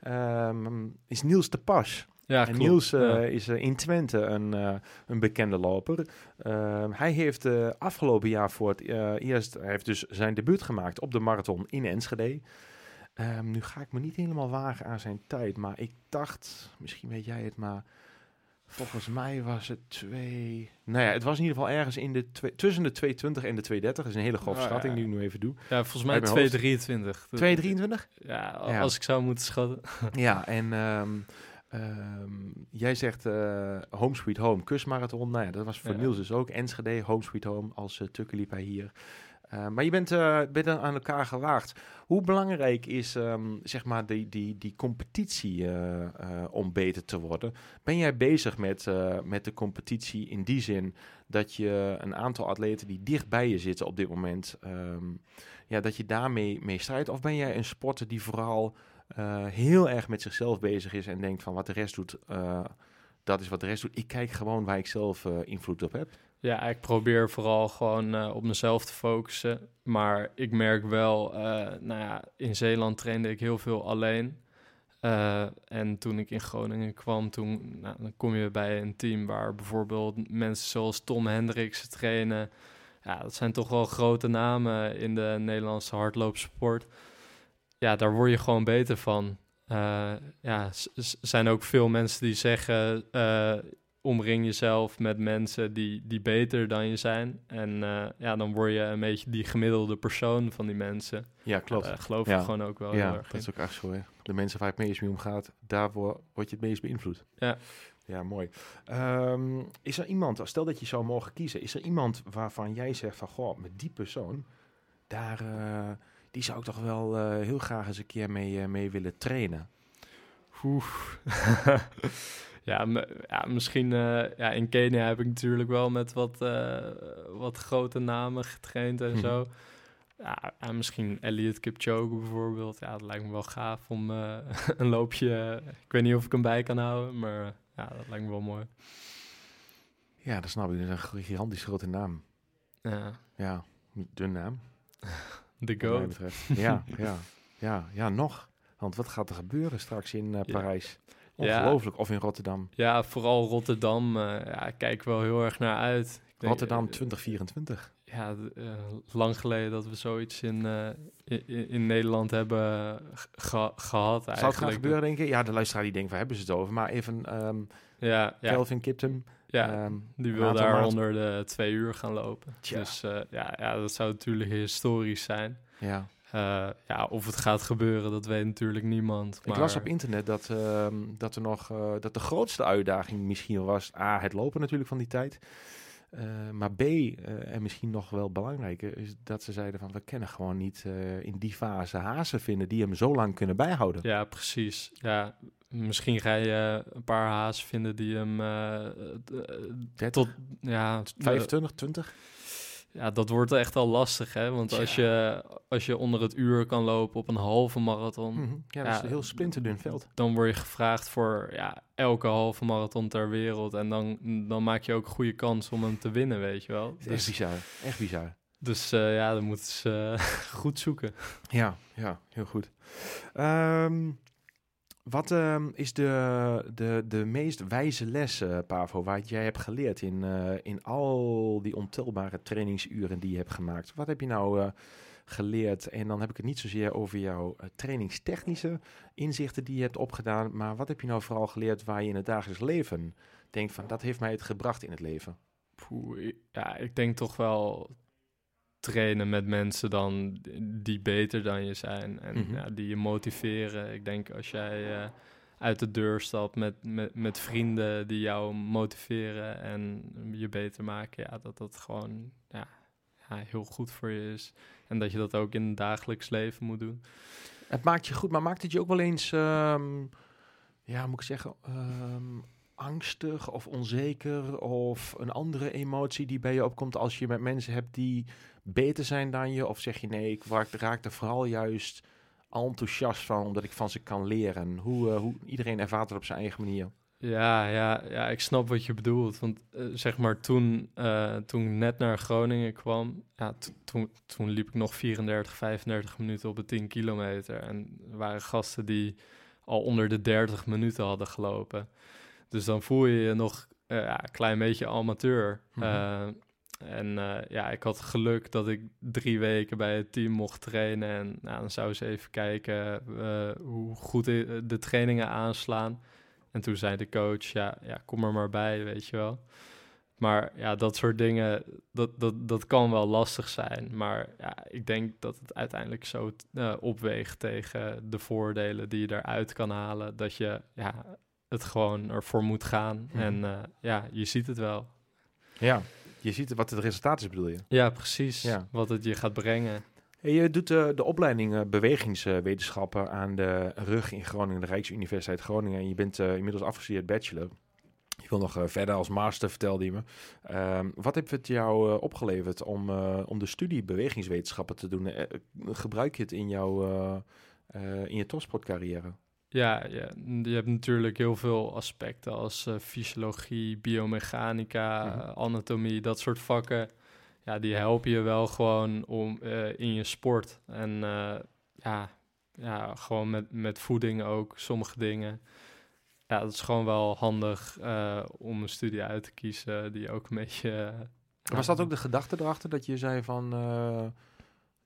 ehm, is Niels de Pas. Ja, en. Niels eh, Ja. is eh, in Twente een, eh, een bekende loper. Ehm, hij heeft afgelopen jaar voor het eerst, hij heeft dus zijn debuut gemaakt op de marathon in Enschede. Ehm, nu ga ik me niet helemaal wagen aan zijn tijd, maar ik dacht, misschien weet jij het, maar volgens mij was het twee... Nou ja, het was in ieder geval ergens in de twee, tussen de 220 en de 230. Dat is een hele grove Oh, schatting ja. die ik nu even doe. Ja, volgens mij Uit mijn hoofd. 223. 223? Ja, Ja. als ik zou moeten schatten. Ja, en ehm, ehm, jij zegt eh Home Sweet Home, kustmarathon. Nou ja, dat was voor Ja. Niels dus ook. Enschede, Home Sweet Home, als uh, Tukke liep hij hier. Eh, maar je bent, eh, bent aan elkaar gewaagd. Hoe belangrijk is ehm, zeg maar die, die, die competitie eh, eh, om beter te worden? Ben jij bezig met, eh, met de competitie in die zin dat je een aantal atleten die dicht bij je zitten op dit moment, ehm, ja, dat je daarmee mee strijdt? Of ben jij een sporter die vooral eh, heel erg met zichzelf bezig is en denkt van wat de rest doet, eh, dat is wat de rest doet. Ik kijk gewoon waar ik zelf eh, invloed op heb. Ja, ik probeer vooral gewoon op mezelf te focussen. Maar ik merk wel, nou ja, in Zeeland trainde ik heel veel alleen. En toen ik in Groningen kwam, toen nou, dan kom je bij een team waar bijvoorbeeld mensen zoals Tom Hendricks trainen. Ja, dat zijn toch wel grote namen in de Nederlandse hardloopsport. Ja, daar word je gewoon beter van. Eh, ja, zijn ook veel mensen die zeggen, eh, omring jezelf met mensen die, die beter dan je zijn. En eh, ja, dan word je een beetje die gemiddelde persoon van die mensen. Ja, klopt. Geloof Ja. ik gewoon ook wel ja, heel erg dat in. is ook echt zo. Hè. De mensen waar het meest mee omgaat, daar wo- word je het meest beïnvloed. Ja. Ja, mooi. Ehm, is er iemand, stel dat je zou mogen kiezen, is er iemand waarvan jij zegt van, goh, met die persoon, daar, die zou ik toch wel eh, heel graag eens een keer mee, eh, mee willen trainen? Oeh. ja, misschien eh, ja, in Kenia heb ik natuurlijk wel met wat, wat grote namen getraind en Mhm. zo. Ja, ja, misschien Elliot Kipchoge bijvoorbeeld. Ja, dat lijkt me wel gaaf om een loopje... ik weet niet of ik hem bij kan houden, maar ja, dat lijkt me wel mooi. Ja, dat snap ik. Dat is een gigantisch grote naam. Ja, Ja, de naam. de GOAT. Ja, ja, ja, ja, nog. Want wat gaat er gebeuren straks in eh, Ja. Parijs? Ja. Ongelooflijk. Of in Rotterdam. Ja, vooral Rotterdam. eh ja, ik kijk wel heel erg naar uit. Ik Rotterdam eh, 2024. ja, d- eh, lang geleden dat we zoiets in, in, in Nederland hebben ge- gehad Zou het eigenlijk. gaan gebeuren, denk je? Ja, de luisteraar die denkt, waar hebben ze het over? Maar even ehm Ja, ja, Kelvin Kiptum. Ja ehm, die wil daar onder de twee uur gaan lopen. Tja. Dus eh, ja, ja, dat zou natuurlijk historisch zijn. Ja. Eh, ja, of het gaat gebeuren, dat weet natuurlijk niemand. Ik las op internet dat, ehm, dat er nog eh, dat de grootste uitdaging misschien was A, het lopen natuurlijk van die tijd. Maar B, en misschien nog wel belangrijker, is dat ze zeiden van we kennen gewoon niet in die fase hazen vinden die hem zo lang kunnen bijhouden. Ja, precies. Ja, misschien ga je een paar haas vinden die hem 30, tot ja, 25, 20? Ja, dat wordt echt al lastig, hè? Want als je, als je onder het uur kan lopen op een halve marathon, Mhm. Ja, dat is een heel splinterdun veld. dan word je gevraagd voor ja, elke halve marathon ter wereld. En dan, dan maak je ook een goede kans om hem te winnen, weet je wel. Is echt Dus, bizar, echt bizar. dus eh, ja, dan moeten ze goed zoeken. Ja, ja, heel goed. Ehm, wat ehm, is de, de, de meest wijze les, eh, Pavo, wat jij hebt geleerd in, eh, in al die ontelbare trainingsuren die je hebt gemaakt? Wat heb je nou eh, geleerd? En dan heb ik het niet zozeer over jouw trainingstechnische inzichten die je hebt opgedaan, maar wat heb je nou vooral geleerd waar je in het dagelijks leven denkt van, dat heeft mij het gebracht in het leven? Poeh, ja, ik denk toch wel trainen met mensen dan die beter dan je zijn en Mhm. ja, die je motiveren. Ik denk als jij eh, uit de deur stapt met, met, met vrienden die jou motiveren en je beter maken, ja, dat dat gewoon ja, ja, heel goed voor je is. En dat je dat ook in het dagelijks leven moet doen. Het maakt je goed, maar maakt het je ook wel eens, ehm, ja, moet ik zeggen, ehm, angstig of onzeker of een andere emotie die bij je opkomt als je met mensen hebt die beter zijn dan je? Of zeg je nee, ik raak, er vooral juist enthousiast van omdat ik van ze kan leren? Hoe, eh, hoe iedereen ervaart het op zijn eigen manier. Ja, ja, ja, ik snap wat je bedoelt. Want eh, zeg maar toen, eh, toen ik net naar Groningen kwam, ja, toen, toen liep ik nog 34, 35 minuten op de 10 kilometer. En er waren gasten die al onder de 30 minuten hadden gelopen. Dus dan voel je je nog ja, een klein beetje amateur. Mhm. En eh, ja, ik had geluk dat ik drie weken bij het team mocht trainen. En nou, dan zou ze even kijken eh, hoe goed de, de trainingen aanslaan. En toen zei de coach, ja, ja, kom er maar bij, weet je wel. Maar ja, dat soort dingen, dat, dat, dat kan wel lastig zijn. Maar ja, ik denk dat het uiteindelijk zo eh, opweegt tegen de voordelen die je eruit kan halen. Dat je ja, het gewoon ervoor moet gaan. Mhm. En eh, ja, je ziet het wel. Ja, je ziet wat het resultaat is, bedoel je? Ja, precies. Ja. Wat het je gaat brengen. Je doet eh, de opleiding eh, bewegingswetenschappen aan de RUG in Groningen, de Rijksuniversiteit Groningen. En je bent eh, inmiddels afgestudeerd bachelor. Je wil nog verder als master, vertelde je me. Ehm, wat heeft het jou opgeleverd om, om de studie bewegingswetenschappen te doen? Gebruik je het in, jouw in je topsportcarrière? Ja, ja, je hebt natuurlijk heel veel aspecten als eh, fysiologie, biomechanica, Mhm. anatomie, dat soort vakken. Ja, die helpen je wel gewoon om eh, in je sport. En eh, ja, ja, gewoon met, met voeding ook, sommige dingen. Ja, dat is gewoon wel handig om een studie uit te kiezen die ook een beetje... Was dat ook de gedachte erachter dat je zei van...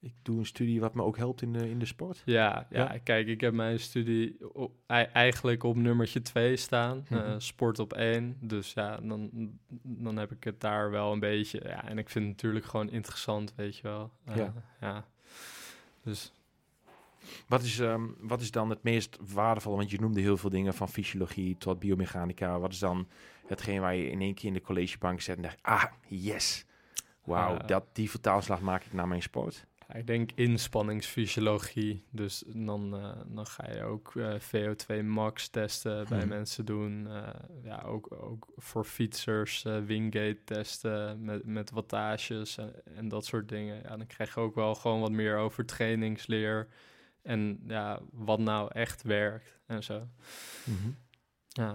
ik doe een studie wat me ook helpt in de, in de sport? Ja, ja, Ja? kijk, ik heb mijn studie op, eigenlijk op nummertje 2 staan. eh, Mhm. sport op 1. Dus ja, dan, dan heb ik het daar wel een beetje... Ja, en ik vind het natuurlijk gewoon interessant, weet je wel. Eh, Ja. ja. Dus Wat is, ehm, wat is dan het meest waardevolle? Want je noemde heel veel dingen van fysiologie tot biomechanica. Wat is dan hetgeen waar je in één keer in de collegebank zet en denkt... Ah, yes! Wauw, Eh. dat die vertaalslag maak ik naar mijn sport. Ja, ik denk inspanningsfysiologie. Dus dan, eh, dan ga je ook eh, VO2 max testen bij Mhm. mensen doen. Eh, ja, ook, ook voor fietsers Wingate testen met, met wattages en, en dat soort dingen. Ja, dan krijg je ook wel gewoon wat meer over trainingsleer. En ja, wat nou echt werkt en zo. Ja,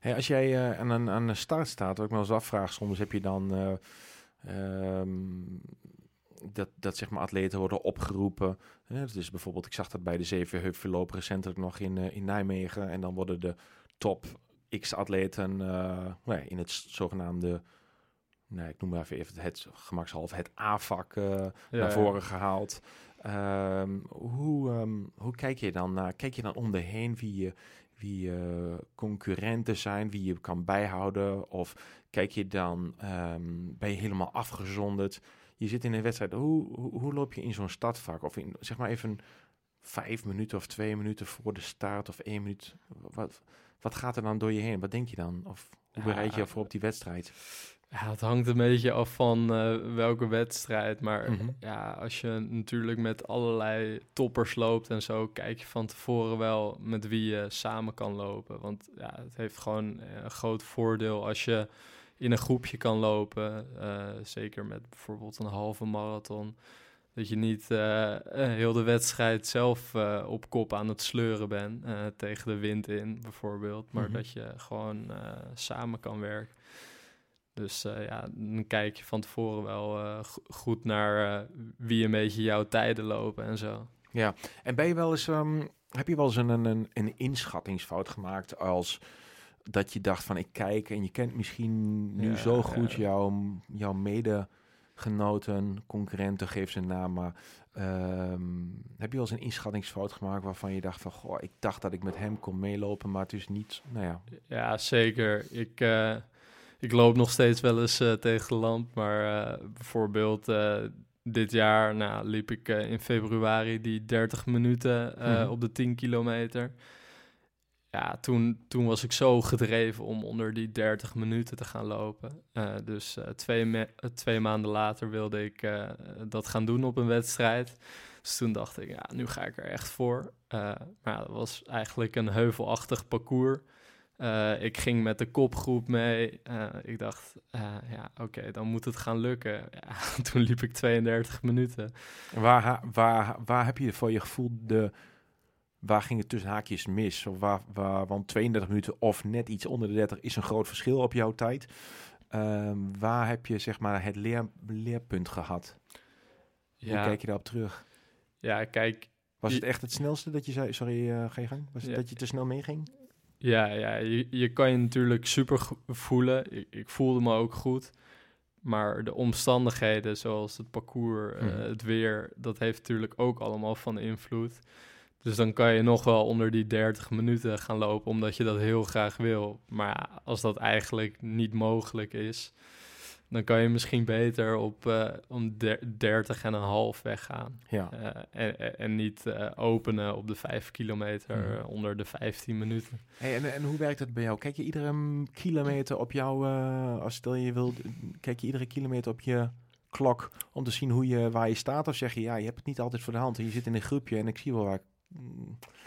Hey, als jij aan, aan de start staat, wat ik me eens afvraag, soms heb je dan um, dat, dat zeg maar atleten worden opgeroepen. Hè? Dus bijvoorbeeld, ik zag dat bij de Zevenheuvelloop recentelijk nog in, uh, in Nijmegen. En dan worden de top X-atleten nou in het zogenaamde nee, ik noem maar even het gemakshalve het A-vak uh, ja, naar voren ja. gehaald. Um, hoe, um, hoe kijk je dan naar? Kijk je dan om de heen wie je, wie uh, concurrenten zijn, wie je kan bijhouden? Of kijk je dan, um, ben je helemaal afgezonderd? Je zit in een wedstrijd. Hoe, hoe, hoe loop je in zo'n stadvak? Of in, zeg maar even vijf minuten of twee minuten voor de start of één minuut. Wat, wat gaat er dan door je heen? Wat denk je dan? Of hoe bereid je je voor op die wedstrijd? Ja, het hangt een beetje af van uh, welke wedstrijd. Maar mm -hmm. ja, als je natuurlijk met allerlei toppers loopt en zo, kijk je van tevoren wel met wie je samen kan lopen. Want ja, het heeft gewoon een groot voordeel als je in een groepje kan lopen. Uh, zeker met bijvoorbeeld een halve marathon. Dat je niet uh, heel de wedstrijd zelf uh, op kop aan het sleuren bent. tegen de wind in bijvoorbeeld. Maar mm -hmm. dat je gewoon samen kan werken. Dus ja, dan kijk je van tevoren wel goed naar wie een beetje jouw tijden lopen en zo. Ja, en ben je wel eens, um, heb je wel eens een, een, een inschattingsfout gemaakt als dat je dacht van ik kijk en je kent misschien nu ja, zo goed ja. jouw, jouw medegenoten, concurrenten, geef ze een naam, maar um, heb je wel eens een inschattingsfout gemaakt waarvan je dacht van goh, ik dacht dat ik met hem kon meelopen, maar het is niet, nou ja. Ja, zeker. Ik ik loop nog steeds wel eens uh, tegen de lamp. Maar uh, bijvoorbeeld dit jaar nou, liep ik in februari die 30 minuten mm. op de 10 kilometer. Ja, toen, toen was ik zo gedreven om onder die 30 minuten te gaan lopen. dus twee, twee maanden later wilde ik dat gaan doen op een wedstrijd. Dus toen dacht ik, ja, nu ga ik er echt voor. maar ja, dat was eigenlijk een heuvelachtig parcours. Ik ging met de kopgroep mee. Ik dacht, ja, oké, dan moet het gaan lukken. Ja, toen liep ik 32 minuten. Waar, waar, waar heb je voor je gevoel de... Waar ging het tussen haakjes mis? Of waar, waar, want 32 minuten of net iets onder de 30 is een groot verschil op jouw tijd. Ehm, waar heb je zeg maar het leer, leerpunt gehad? Ja. Hoe kijk je daarop terug? Ja, kijk... Was het echt het snelste dat je zei... Sorry, ga je gang? Was het dat je te snel meeging? Ja, ja je, je kan je natuurlijk super voelen. Ik, ik, voelde me ook goed. Maar de omstandigheden, zoals het parcours, mm. uh, het weer, dat heeft natuurlijk ook allemaal van invloed. Dus dan kan je nog wel onder die 30 minuten gaan lopen, omdat je dat heel graag wil. Maar als dat eigenlijk niet mogelijk is, dan kan je misschien beter op uh, om 30 en een half weggaan. Ja. Uh, en, en, niet uh, openen op de 5 kilometer mm. onder de 15 minuten. Hey, en, en hoe werkt het bij jou? Kijk je iedere kilometer op jou, als stel je wil, kijk je iedere kilometer op je klok om te zien hoe je, waar je staat? Of zeg je, ja, je hebt het niet altijd voor de hand en je zit in een groepje en ik zie wel waar ik...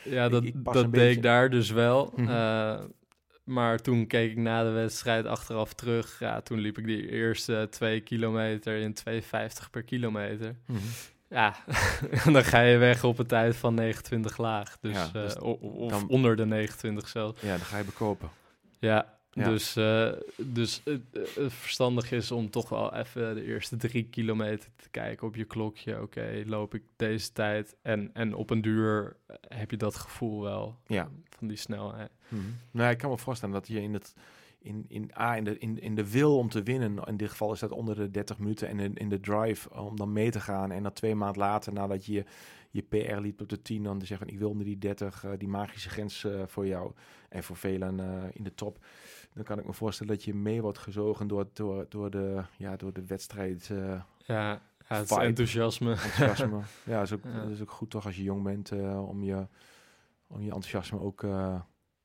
Ja, dat, ik dat deed ik daar dus wel. Mm -hmm. Maar toen keek ik na de wedstrijd achteraf terug. Ja, toen liep ik die eerste twee kilometer in 2,50 per kilometer. Mm -hmm. Ja, dan ga je weg op een tijd van 29 laag. Dus, ja, dus uh, of dan, onder de 29 zelfs. Ja, dan ga je bekopen. Ja, ja. Dus, uh, dus het, het, verstandig is om toch wel even de eerste drie kilometer te kijken op je klokje. Oké, loop ik deze tijd? En, en op een duur heb je dat gevoel wel ja. van die snelheid. Hmm. Nou, ik kan me voorstellen dat je in het in, in, A, in, de, in, in de wil om te winnen, in dit geval is dat onder de 30 minuten, en in, in de drive om dan mee te gaan. En dan twee maanden later, nadat je je PR liep op de 10, dan te zeggen ik wil onder die 30, uh, die magische grens uh, voor jou en voor velen in de top. Dan kan ik me voorstellen dat je mee wordt gezogen door, door, door, de, ja, door de wedstrijd. ja, ja, het enthousiasme. enthousiasme. ja, dat is, ook, ja. dat is ook goed toch als je jong bent om, je, om je enthousiasme ook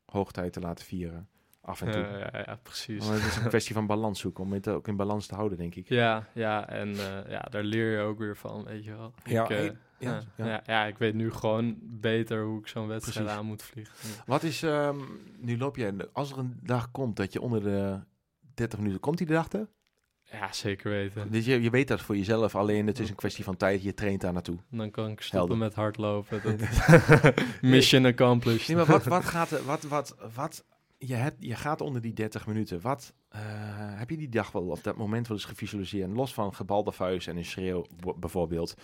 hoogtijd te laten vieren. Af en toe. Uh, ja, ja, precies. Maar het is een kwestie van balans zoeken, om het ook in balans te houden, denk ik. Ja, ja en uh, ja, daar leer je ook weer van, weet je wel. Ja, ik, uh, ja, ja, ja. ja, ik weet nu gewoon beter hoe ik zo'n wedstrijd precies. aan moet vliegen. Wat is, um, nu loop je, als er een dag komt dat je onder de 30 minuten, komt die de dag er? Ja, zeker weten. Dus je, je weet dat voor jezelf, alleen het is een kwestie van tijd. Je traint daar naartoe. Dan kan ik stoppen Helder. met hardlopen. Dat mission accomplished. Nee, maar wat, wat gaat er, wat, wat, wat, je, hebt, je gaat onder die 30 minuten. Wat eh, heb je die dag wel of dat moment wel eens gevisualiseerd? Los van gebalde vuist en een schreeuw bijvoorbeeld.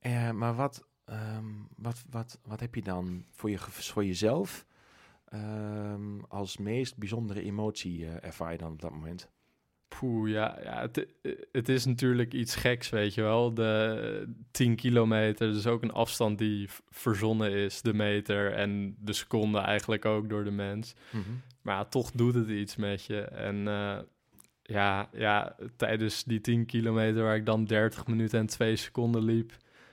Eh, maar wat, ehm, wat, wat, wat heb je dan voor, je, voor jezelf ehm, als meest bijzondere emotie eh, ervaar je dan op dat moment? Poeh, ja, ja het, het is natuurlijk iets geks, weet je wel. De 10 kilometer, dus ook een afstand die verzonnen is, de meter en de seconde eigenlijk ook door de mens. Maar ja, toch doet het iets met je. En eh, ja, ja, tijdens die 10 kilometer waar ik dan 30 minuten en 2 seconden liep,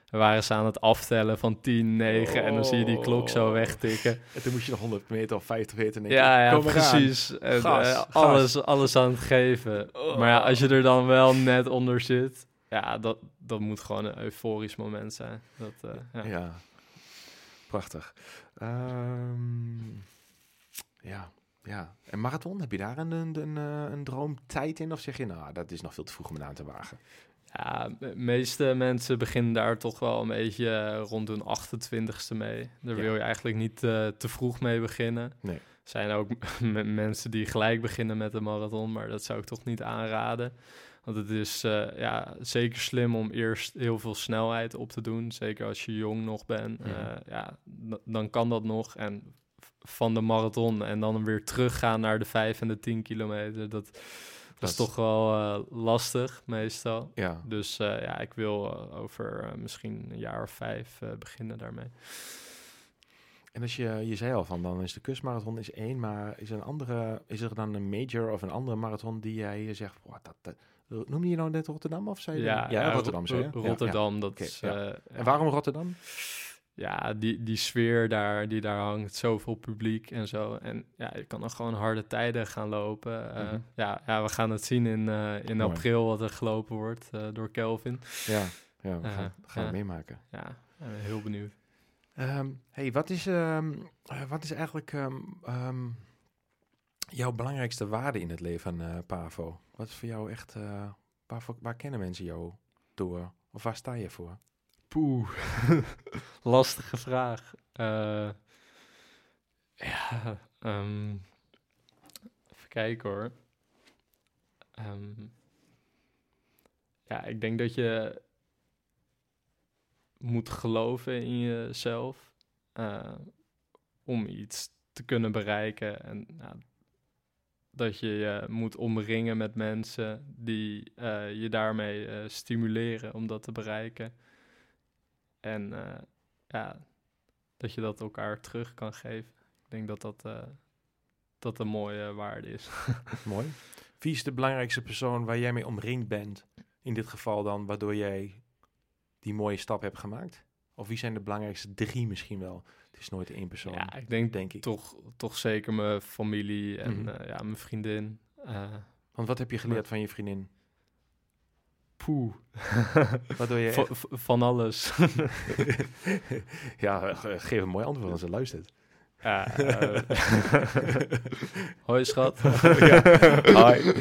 waren ze aan het aftellen van 10, 9 en dan zie je die klok zo Oh. wegtikken. En toen moest je nog 100 meter of 50 meter nemen. Ja, ja, Kom precies. En, Gas, eh, gas. alles, alles aan het geven. Oh. Maar ja, als je er dan wel net onder zit, ja, dat, dat moet gewoon een euforisch moment zijn. Dat, eh, ja. Ja, prachtig. Ehm, ja, ja. En marathon, heb je daar een, een, een, eh, een droomtijd in? Of zeg je, nou, dat is nog veel te vroeg om aan te wagen? Ja, de meeste mensen beginnen daar toch wel een beetje eh, rond hun 28ste mee. Daar Ja. wil je eigenlijk niet eh, te vroeg mee beginnen. Nee. Er zijn ook mensen die gelijk beginnen met de marathon, maar dat zou ik toch niet aanraden. Want het is eh, ja, zeker slim om eerst heel veel snelheid op te doen. Zeker als je jong nog bent. Ja, dan kan dat nog. En van de marathon en dan weer teruggaan naar de 5 en de 10 kilometer. Dat, dat, is- toch wel eh, lastig meestal. Ja, Dus eh, ja, ik wil eh, over misschien een jaar of vijf beginnen daarmee. en als je, je zei al van, dan is de kustmarathon is één, maar is, er een andere, is er dan een major of een andere marathon die jij zegt, "Wow, dat, dat, noem je nou net Rotterdam of zei je? ja, Rotterdam, Ja, ja. Rotterdam, dat is... En waarom Rotterdam? Ja, die, die sfeer daar, die daar hangt, zoveel publiek en zo. En ja, je kan dan gewoon harde tijden gaan lopen. Eh, Mhm. ja, ja, we gaan het zien in, eh, in Mooi. april wat er gelopen wordt eh, door Kelvin. Ja, ja we gaan, gaan meemaken. Ja, heel benieuwd. Ehm, hey, wat is, ehm, eh, wat is eigenlijk ehm, ehm, jouw belangrijkste waarde in het leven, eh, Pavo? Wat is voor jou echt, eh, waar, waar kennen mensen jou door? Of waar sta je voor? Poeh, lastige vraag. Eh, ja, ehm, even kijken hoor. Ehm, ja, ik denk dat je moet geloven in jezelf eh, om iets te kunnen bereiken. En dat je je moet omringen met mensen die eh, je daarmee stimuleren om dat te bereiken. En eh, ja, dat je dat elkaar terug kan geven. Ik denk dat dat, eh, dat een mooie waarde is. Mooi. Wie is de belangrijkste persoon waar jij mee omringd bent? In dit geval dan, waardoor jij die mooie stap hebt gemaakt? Of wie zijn de belangrijkste drie misschien wel? Het is nooit één persoon, ja, ik denk denk ik. toch, toch zeker mijn familie en Mhm. eh, ja, mijn vriendin. Want wat heb je geleerd van je vriendin? Poeh, je Va- echt- v- van alles. ja, ge- geef een mooi antwoord als ze luistert. ja, eh, hoi schat. ja. Hi.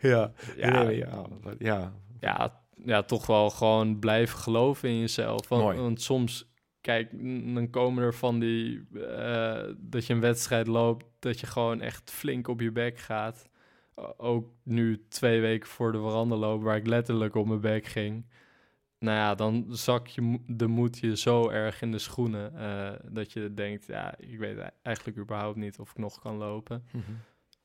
ja. Ja, ja. ja. ja, ja, toch wel gewoon blijven geloven in jezelf. Want, Mooi. want soms, kijk, dan komen er van die... eh, dat je een wedstrijd loopt, dat je gewoon echt flink op je bek gaat. Ook nu twee weken voor de veranderloop, waar ik letterlijk op mijn bek ging. Nou ja, dan zak je de moed je zo erg in de schoenen... eh, dat je denkt, ja, ik weet e- eigenlijk überhaupt niet of ik nog kan lopen. Mhm.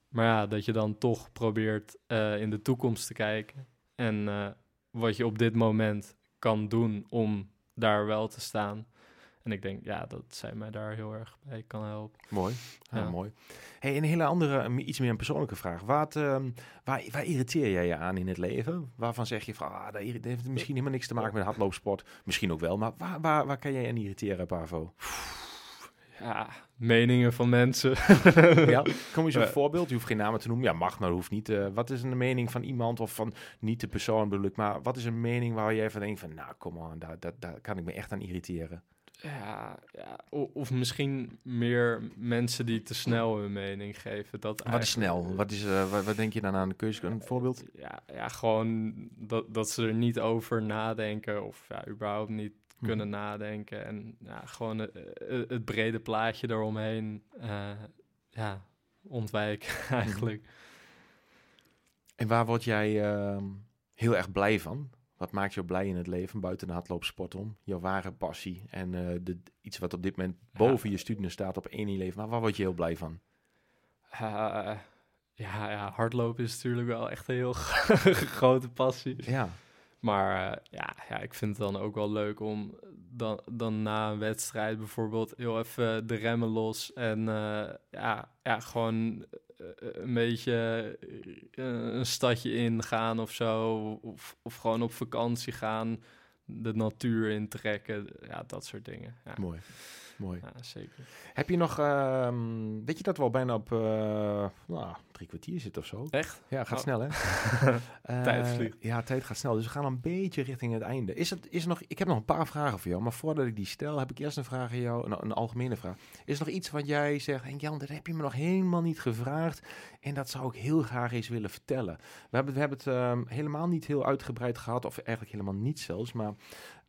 Maar ja, dat je dan toch probeert eh, in de toekomst te kijken. En eh, wat je op dit moment kan doen om daar wel te staan. En ik denk, ja, dat zij mij daar heel erg bij kan helpen. Mooi. Ja, Ja. mooi. Hey, een hele andere, iets meer een persoonlijke vraag. Wat, ehm, waar, waar irriteer jij je aan in het leven? Waarvan zeg je van, ah, dat heeft misschien helemaal niks te maken met hardloopsport. Misschien ook wel, maar waar, waar, waar kan jij aan irriteren, Pavo? Ja, meningen van mensen. ja, kom eens een Eh. voorbeeld. Je hoeft geen namen te noemen. Ja, mag, maar hoeft niet. Eh, wat is een mening van iemand of van, niet de persoon bedoel ik, maar wat is een mening waar jij van denkt van, nou, kom on, daar, daar, daar kan ik me echt aan irriteren. Ja, ja. o- Of misschien meer mensen die te snel hun mening geven. Dat Wat is snel? Wat, is, eh, wat, wat denk je dan aan de keuze? Een voorbeeld? Ja, ja gewoon dat, dat ze er niet over nadenken of ja, überhaupt niet Hm. kunnen nadenken. En ja, gewoon eh, eh, het brede plaatje eromheen ja, ontwijken eigenlijk. En waar word jij ehm, heel erg blij van? Wat maakt jou blij in het leven buiten de hardloopsport om? Jouw ware passie en eh, de, iets wat op dit moment boven je studenten staat op één in je leven. Maar waar word je heel blij van? Uh, ja, ja, hardlopen is natuurlijk wel echt een heel grote passie. Ja. Maar uh, ja, ja, ik vind het dan ook wel leuk om dan, dan na een wedstrijd bijvoorbeeld heel even de remmen los. En ja, ja, gewoon een beetje een stadje ingaan of zo. Of, of gewoon op vakantie gaan. De natuur intrekken. Ja, dat soort dingen. Ja. Mooi. Mooi. Ja, zeker. Heb je nog, uh, weet je dat we al bijna op uh, nou, drie kwartier zitten of zo? Echt? Ja, gaat oh. snel hè? tijd vliegt. Ja, tijd gaat snel. Dus we gaan een beetje richting het einde. Is het, is er nog, ik heb nog een paar vragen voor jou, maar voordat ik die stel, heb ik eerst een vraag aan jou, een, een algemene vraag. Is er nog iets wat jij zegt, en Jan, dat heb je me nog helemaal niet gevraagd en dat zou ik heel graag eens willen vertellen. We hebben, we hebben het um, helemaal niet heel uitgebreid gehad, of eigenlijk helemaal niet zelfs, maar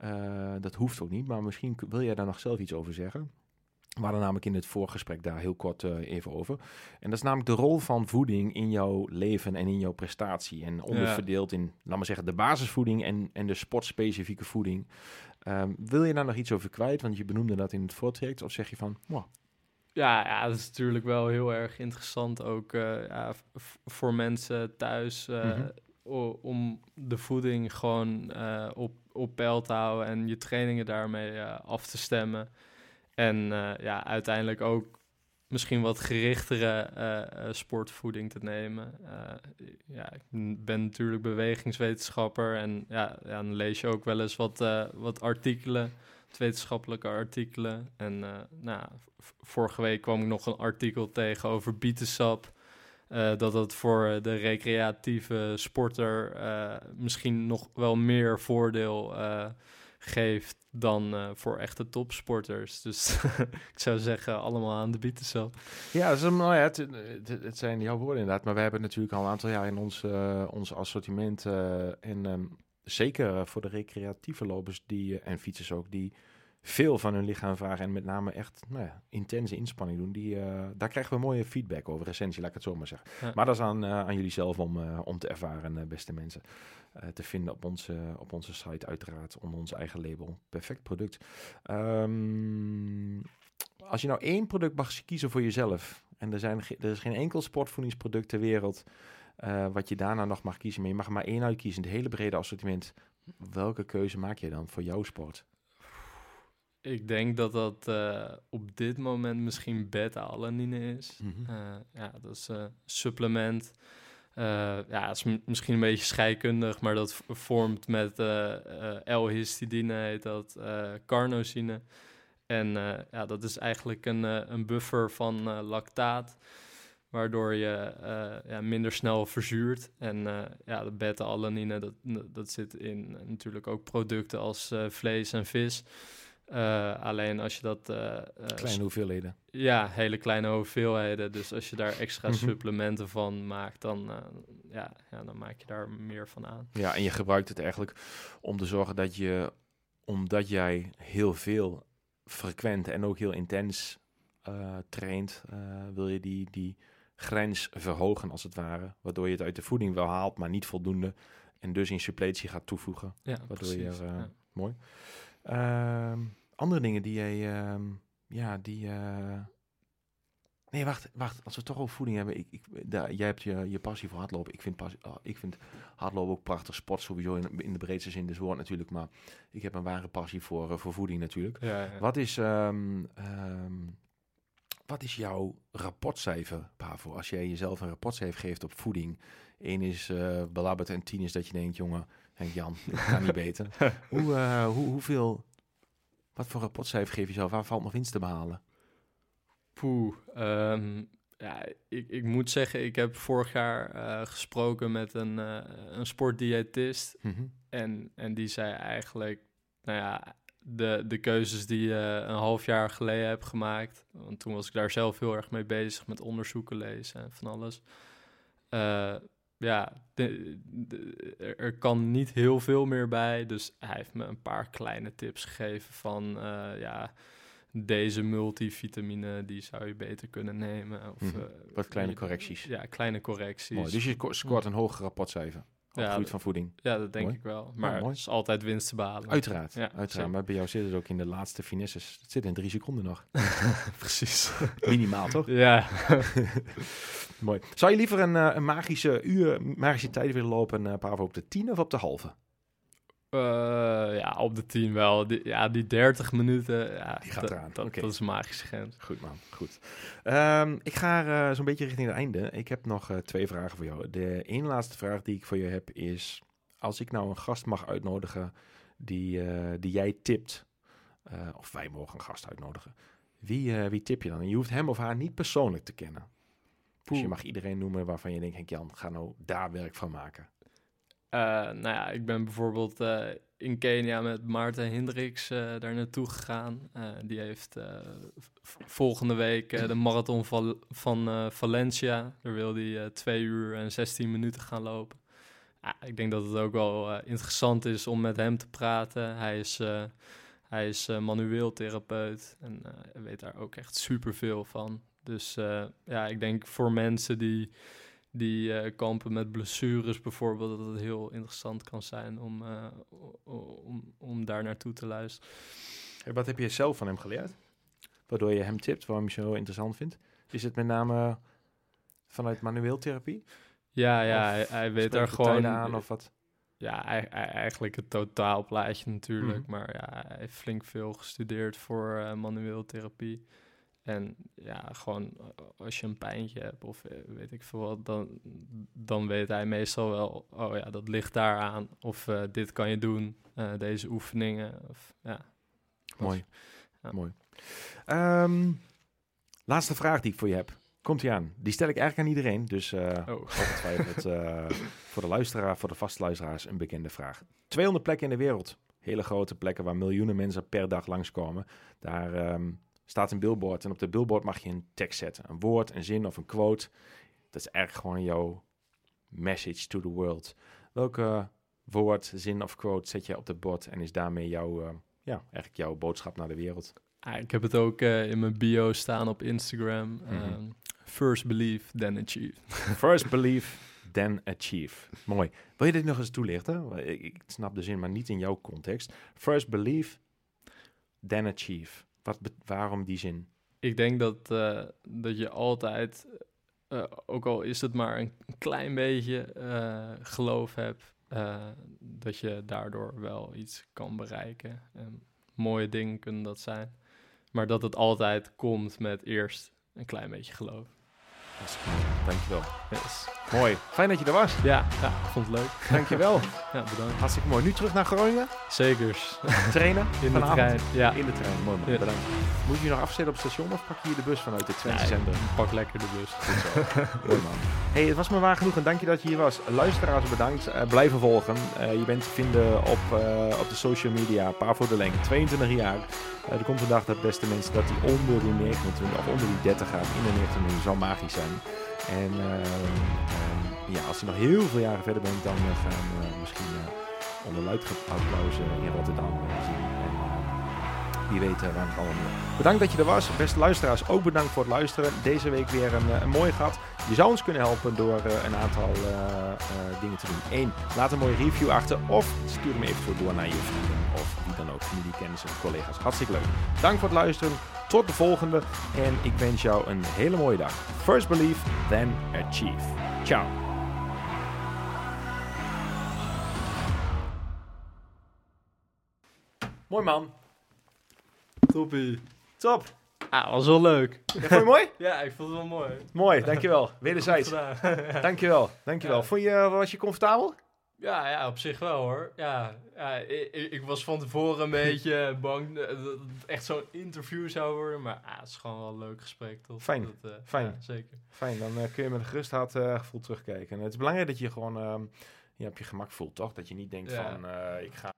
uh, dat hoeft ook niet. Maar misschien wil jij daar nog zelf iets over zeggen. We hadden namelijk in het voorgesprek daar heel kort uh, even over. En dat is namelijk de rol van voeding in jouw leven en in jouw prestatie. En onderverdeeld in, laat maar zeggen, de basisvoeding en, en de sportspecifieke voeding. Um, wil je daar nog iets over kwijt? Want je benoemde dat in het voortraject. Of zeg je van, wow. Ja, ja, dat is natuurlijk wel heel erg interessant ook uh, ja, voor mensen thuis. Uh, mm -hmm. Om de voeding gewoon op, op peil te houden en je trainingen daarmee af te stemmen. En uh, ja, uiteindelijk ook misschien wat gerichtere sportvoeding te nemen. ja, ik ben natuurlijk bewegingswetenschapper en ja, ja, dan lees je ook wel eens wat, wat artikelen, wetenschappelijke artikelen. En nou, vorige week kwam ik nog een artikel tegen over bietensap. Dat het voor de recreatieve sporter misschien nog wel meer voordeel geeft dan voor echte topsporters. Dus ik zou zeggen, allemaal aan de bietensap. Ja, is een, nou ja het, het, zijn jouw woorden inderdaad. Maar we hebben natuurlijk al een aantal jaar in ons, ons assortiment... En um, zeker voor de recreatieve lopers die, en fietsers ook... die veel van hun lichaam vragen en met name echt nou ja, intense inspanning doen. Die, uh, daar krijgen we mooie feedback over, recensie, laat ik het zo maar zeggen. Ja. Maar dat is aan, uh, aan jullie zelf om, uh, om te ervaren, beste mensen. te vinden op onze, op onze site uiteraard, onder ons eigen label. Perfect product. Um, als je nou één product mag kiezen voor jezelf, en er, zijn, er is geen enkel sportvoedingsproduct ter wereld... wat je daarna nog mag kiezen, maar je mag er maar één uitkiezen, het hele brede assortiment. Welke keuze maak je dan voor jouw sport? Ik denk dat dat uh, op dit moment misschien beta-alanine is. Mm -hmm. uh, ja, dat is een supplement. Ja, het is misschien een beetje scheikundig, maar dat vormt met L-histidine, heet dat, carnosine. En ja, dat is eigenlijk een, een buffer van lactaat, waardoor je ja, minder snel verzuurt. En ja, de beta-alanine, dat, dat zit in natuurlijk ook producten als vlees en vis. Uh, alleen als je dat... Uh, kleine hoeveelheden. Ja, hele kleine hoeveelheden. Dus als je daar extra mm -hmm. supplementen van maakt, dan, ja, ja, dan maak je daar meer van aan. Ja, en je gebruikt het eigenlijk om te zorgen dat je, omdat jij heel veel frequent en ook heel intens traint, wil je die, die grens verhogen als het ware. Waardoor je het uit de voeding wel haalt, maar niet voldoende. En dus in suppletie gaat toevoegen. Ja, waardoor precies, je, ja. mooi. Uh, andere dingen die jij, uh, ja, die. Uh... Nee, wacht, wacht. Als we toch over voeding hebben. Ik, ik, daar, jij hebt je, je passie voor hardlopen. Ik vind, passie, oh, ik vind hardlopen ook prachtig. Sport sowieso in, in de breedste zin des woord natuurlijk. Maar ik heb een ware passie voor, voor voeding natuurlijk. Ja, ja. Wat is. Um, um, wat is jouw rapportcijfer, Pavo? Als jij jezelf een rapportcijfer geeft op voeding. Eén is uh, belabberd en tien is dat je denkt, jongen, Henk Jan, ik kan niet beter. hoe, uh, hoe, hoeveel, wat voor rapportcijfer geef je zelf? Waar valt nog winst te behalen? Poeh, um, ja, ik, ik moet zeggen, ik heb vorig jaar uh, gesproken met een, uh, een sportdiëtist. Mhm. Mm -hmm. en, en die zei eigenlijk, nou ja, de, de keuzes die je een half jaar geleden heb gemaakt. Want toen was ik daar zelf heel erg mee bezig met onderzoeken lezen en van alles. Ja, de, de, er kan niet heel veel meer bij. Dus hij heeft me een paar kleine tips gegeven van uh, ja, deze multivitamine, die zou je beter kunnen nemen. Of, Mhm. eh, Wat kleine correcties. Ja, kleine correcties. Mooi. Dus je scoort een hoger rapportcijfer. Ja, van voeding. Ja, dat denk Mooi. ik wel. Maar mooi. het is altijd winst te behalen. Uiteraard. Ja, uiteraard. zeker. Maar bij jou zit het ook in de laatste finesses. Het zit in drie seconden nog. Precies. Minimaal, toch? ja. Mooi. Zou je liever een, eh, een magische uur, magische tijd willen lopen, uh, Pavo, op de tien of op de halve? Eh, ja, op de 10 wel. Die, ja, die 30 minuten, ja, Die gaat dat, eraan. Dat, is een magische grens. Goed, man. Goed. Ehm, ik ga eh, zo'n beetje richting het einde. Ik heb nog eh, twee vragen voor jou. De ene laatste vraag die ik voor je heb is... Als ik nou een gast mag uitnodigen die, die jij tipt... of wij mogen een gast uitnodigen. Wie, wie tip je dan? En je hoeft hem of haar niet persoonlijk te kennen. Dus je mag iedereen noemen waarvan je denkt... Henk Jan, ga nou daar werk van maken. Eh, nou ja, ik ben bijvoorbeeld eh, in Kenia met Maarten Hendricks eh, daar naartoe gegaan. Die heeft volgende week de marathon van, Valencia. Daar wil hij eh 2 uur en 16 minuten gaan lopen. Ik denk dat het ook wel interessant is om met hem te praten. Hij is, hij is manueel therapeut en weet daar ook echt superveel van. Dus ja, ik denk voor mensen die die eh, kampen met blessures bijvoorbeeld, dat het heel interessant kan zijn om, eh, om, om daar naartoe te luisteren. Hey, wat heb je zelf van hem geleerd? Waardoor je hem tipt, waarom je zo interessant vindt? Is het met name vanuit manueel therapie? Ja, ja, Of hij, hij weet daar gewoon aan of wat? Ja, ei- ei- eigenlijk het totaalplaatje natuurlijk. Mhm. Maar ja, hij heeft flink veel gestudeerd voor eh, manueel therapie. En ja, gewoon eh, als je een pijntje hebt of eh, weet ik veel wat, dan, dan weet hij meestal wel, oh ja, dat ligt daar aan. Of eh, dit kan je doen, deze oefeningen. Of, ja. Mooi. Ja. Mooi. Ehm, laatste vraag die ik voor je heb. Komt ie aan. Die stel ik eigenlijk aan iedereen. Dus eh Oh. ongetwijfeld voor de luisteraar, voor de vastluisteraars een bekende vraag. 200 plekken in de wereld. Hele grote plekken waar miljoenen mensen per dag langskomen. Daar ehm, staat een billboard. En op de billboard mag je een tekst zetten. Een woord, een zin of een quote. Dat is eigenlijk gewoon jouw message to the world. Welke woord, zin of quote zet je op het bord en is daarmee jouw, eh, ja, eigenlijk jouw boodschap naar de wereld? Ah, ik heb het ook eh, in mijn bio staan op Instagram. Mhm. Ehm, first believe, then achieve. First believe, then achieve. Mooi. Wil je dit nog eens toelichten? Ik, ik snap de zin, maar niet in jouw context. First believe, then achieve. Wat waarom die zin? Ik denk dat, eh, dat je altijd, eh, ook al is het maar een klein beetje eh, geloof hebt, dat je daardoor wel iets kan bereiken. En mooie dingen kunnen dat zijn. Maar dat het altijd komt met eerst een klein beetje geloof. Mooi. Dankjewel. Yes. Mooi. Fijn dat je er was. Ja, ja, vond het leuk. Dankjewel. Ja, bedankt. Hartstikke mooi. Nu terug naar Groningen. Zekers. Trainen. In de vanavond. trein. Ja, In de trein. Mooi man. Ja. Bedankt. Moet je je nog afzetten op het station of pak je hier de bus vanuit de Twente Ja, Zender? pak lekker de bus. Mooi man. Hey, het was me waar genoeg en dank je dat je hier was. Luisteraars bedankt. Eh, blijven volgen. Eh, je bent te vinden op, eh, op de social media. Pavo de Leng, 22 jaar. Er komt een dag dat beste mensen dat die onder die 29 of onder die 30 gaat in de 29 zou magisch zijn. En ehm, ehm, ja, als je nog heel veel jaren verder bent, dan eh, gaan we misschien eh, onder luid in Rotterdam eh. Wie weet eh, waar het allemaal. Bedankt dat je er was. Beste luisteraars, ook bedankt voor het luisteren. Deze week weer een, eh, een mooie gat. Je zou ons kunnen helpen door eh, een aantal dingen te doen. Eén, laat een mooie review achter of stuur hem eventueel door naar je vrienden of wie dan ook, familie, kennissen, collega's. Hartstikke leuk. Dank voor het luisteren. Tot de volgende en ik wens jou een hele mooie dag. First believe, then achieve. Ciao. Mooi man. Toppie. Top. Ah, was wel leuk. Ja, vond je mooi? Ja, ik vond het wel mooi. Mooi, dankjewel. Wederzijds. Dankjewel, dankjewel. Ja. Vond je, was je comfortabel? Ja, ja, op zich wel hoor. Ja, ja ik, was van tevoren een beetje bang dat het echt zo'n interview zou worden. Maar ah, het is gewoon wel een leuk gesprek, toch? Fijn, Dat, eh, fijn. ja, zeker. Fijn, dan eh, kun je met een gerust hart eh, gevoel terugkijken. En het is belangrijk dat je gewoon ehm, je op je gemak voelt, toch? Dat je niet denkt Ja. van, eh, ik ga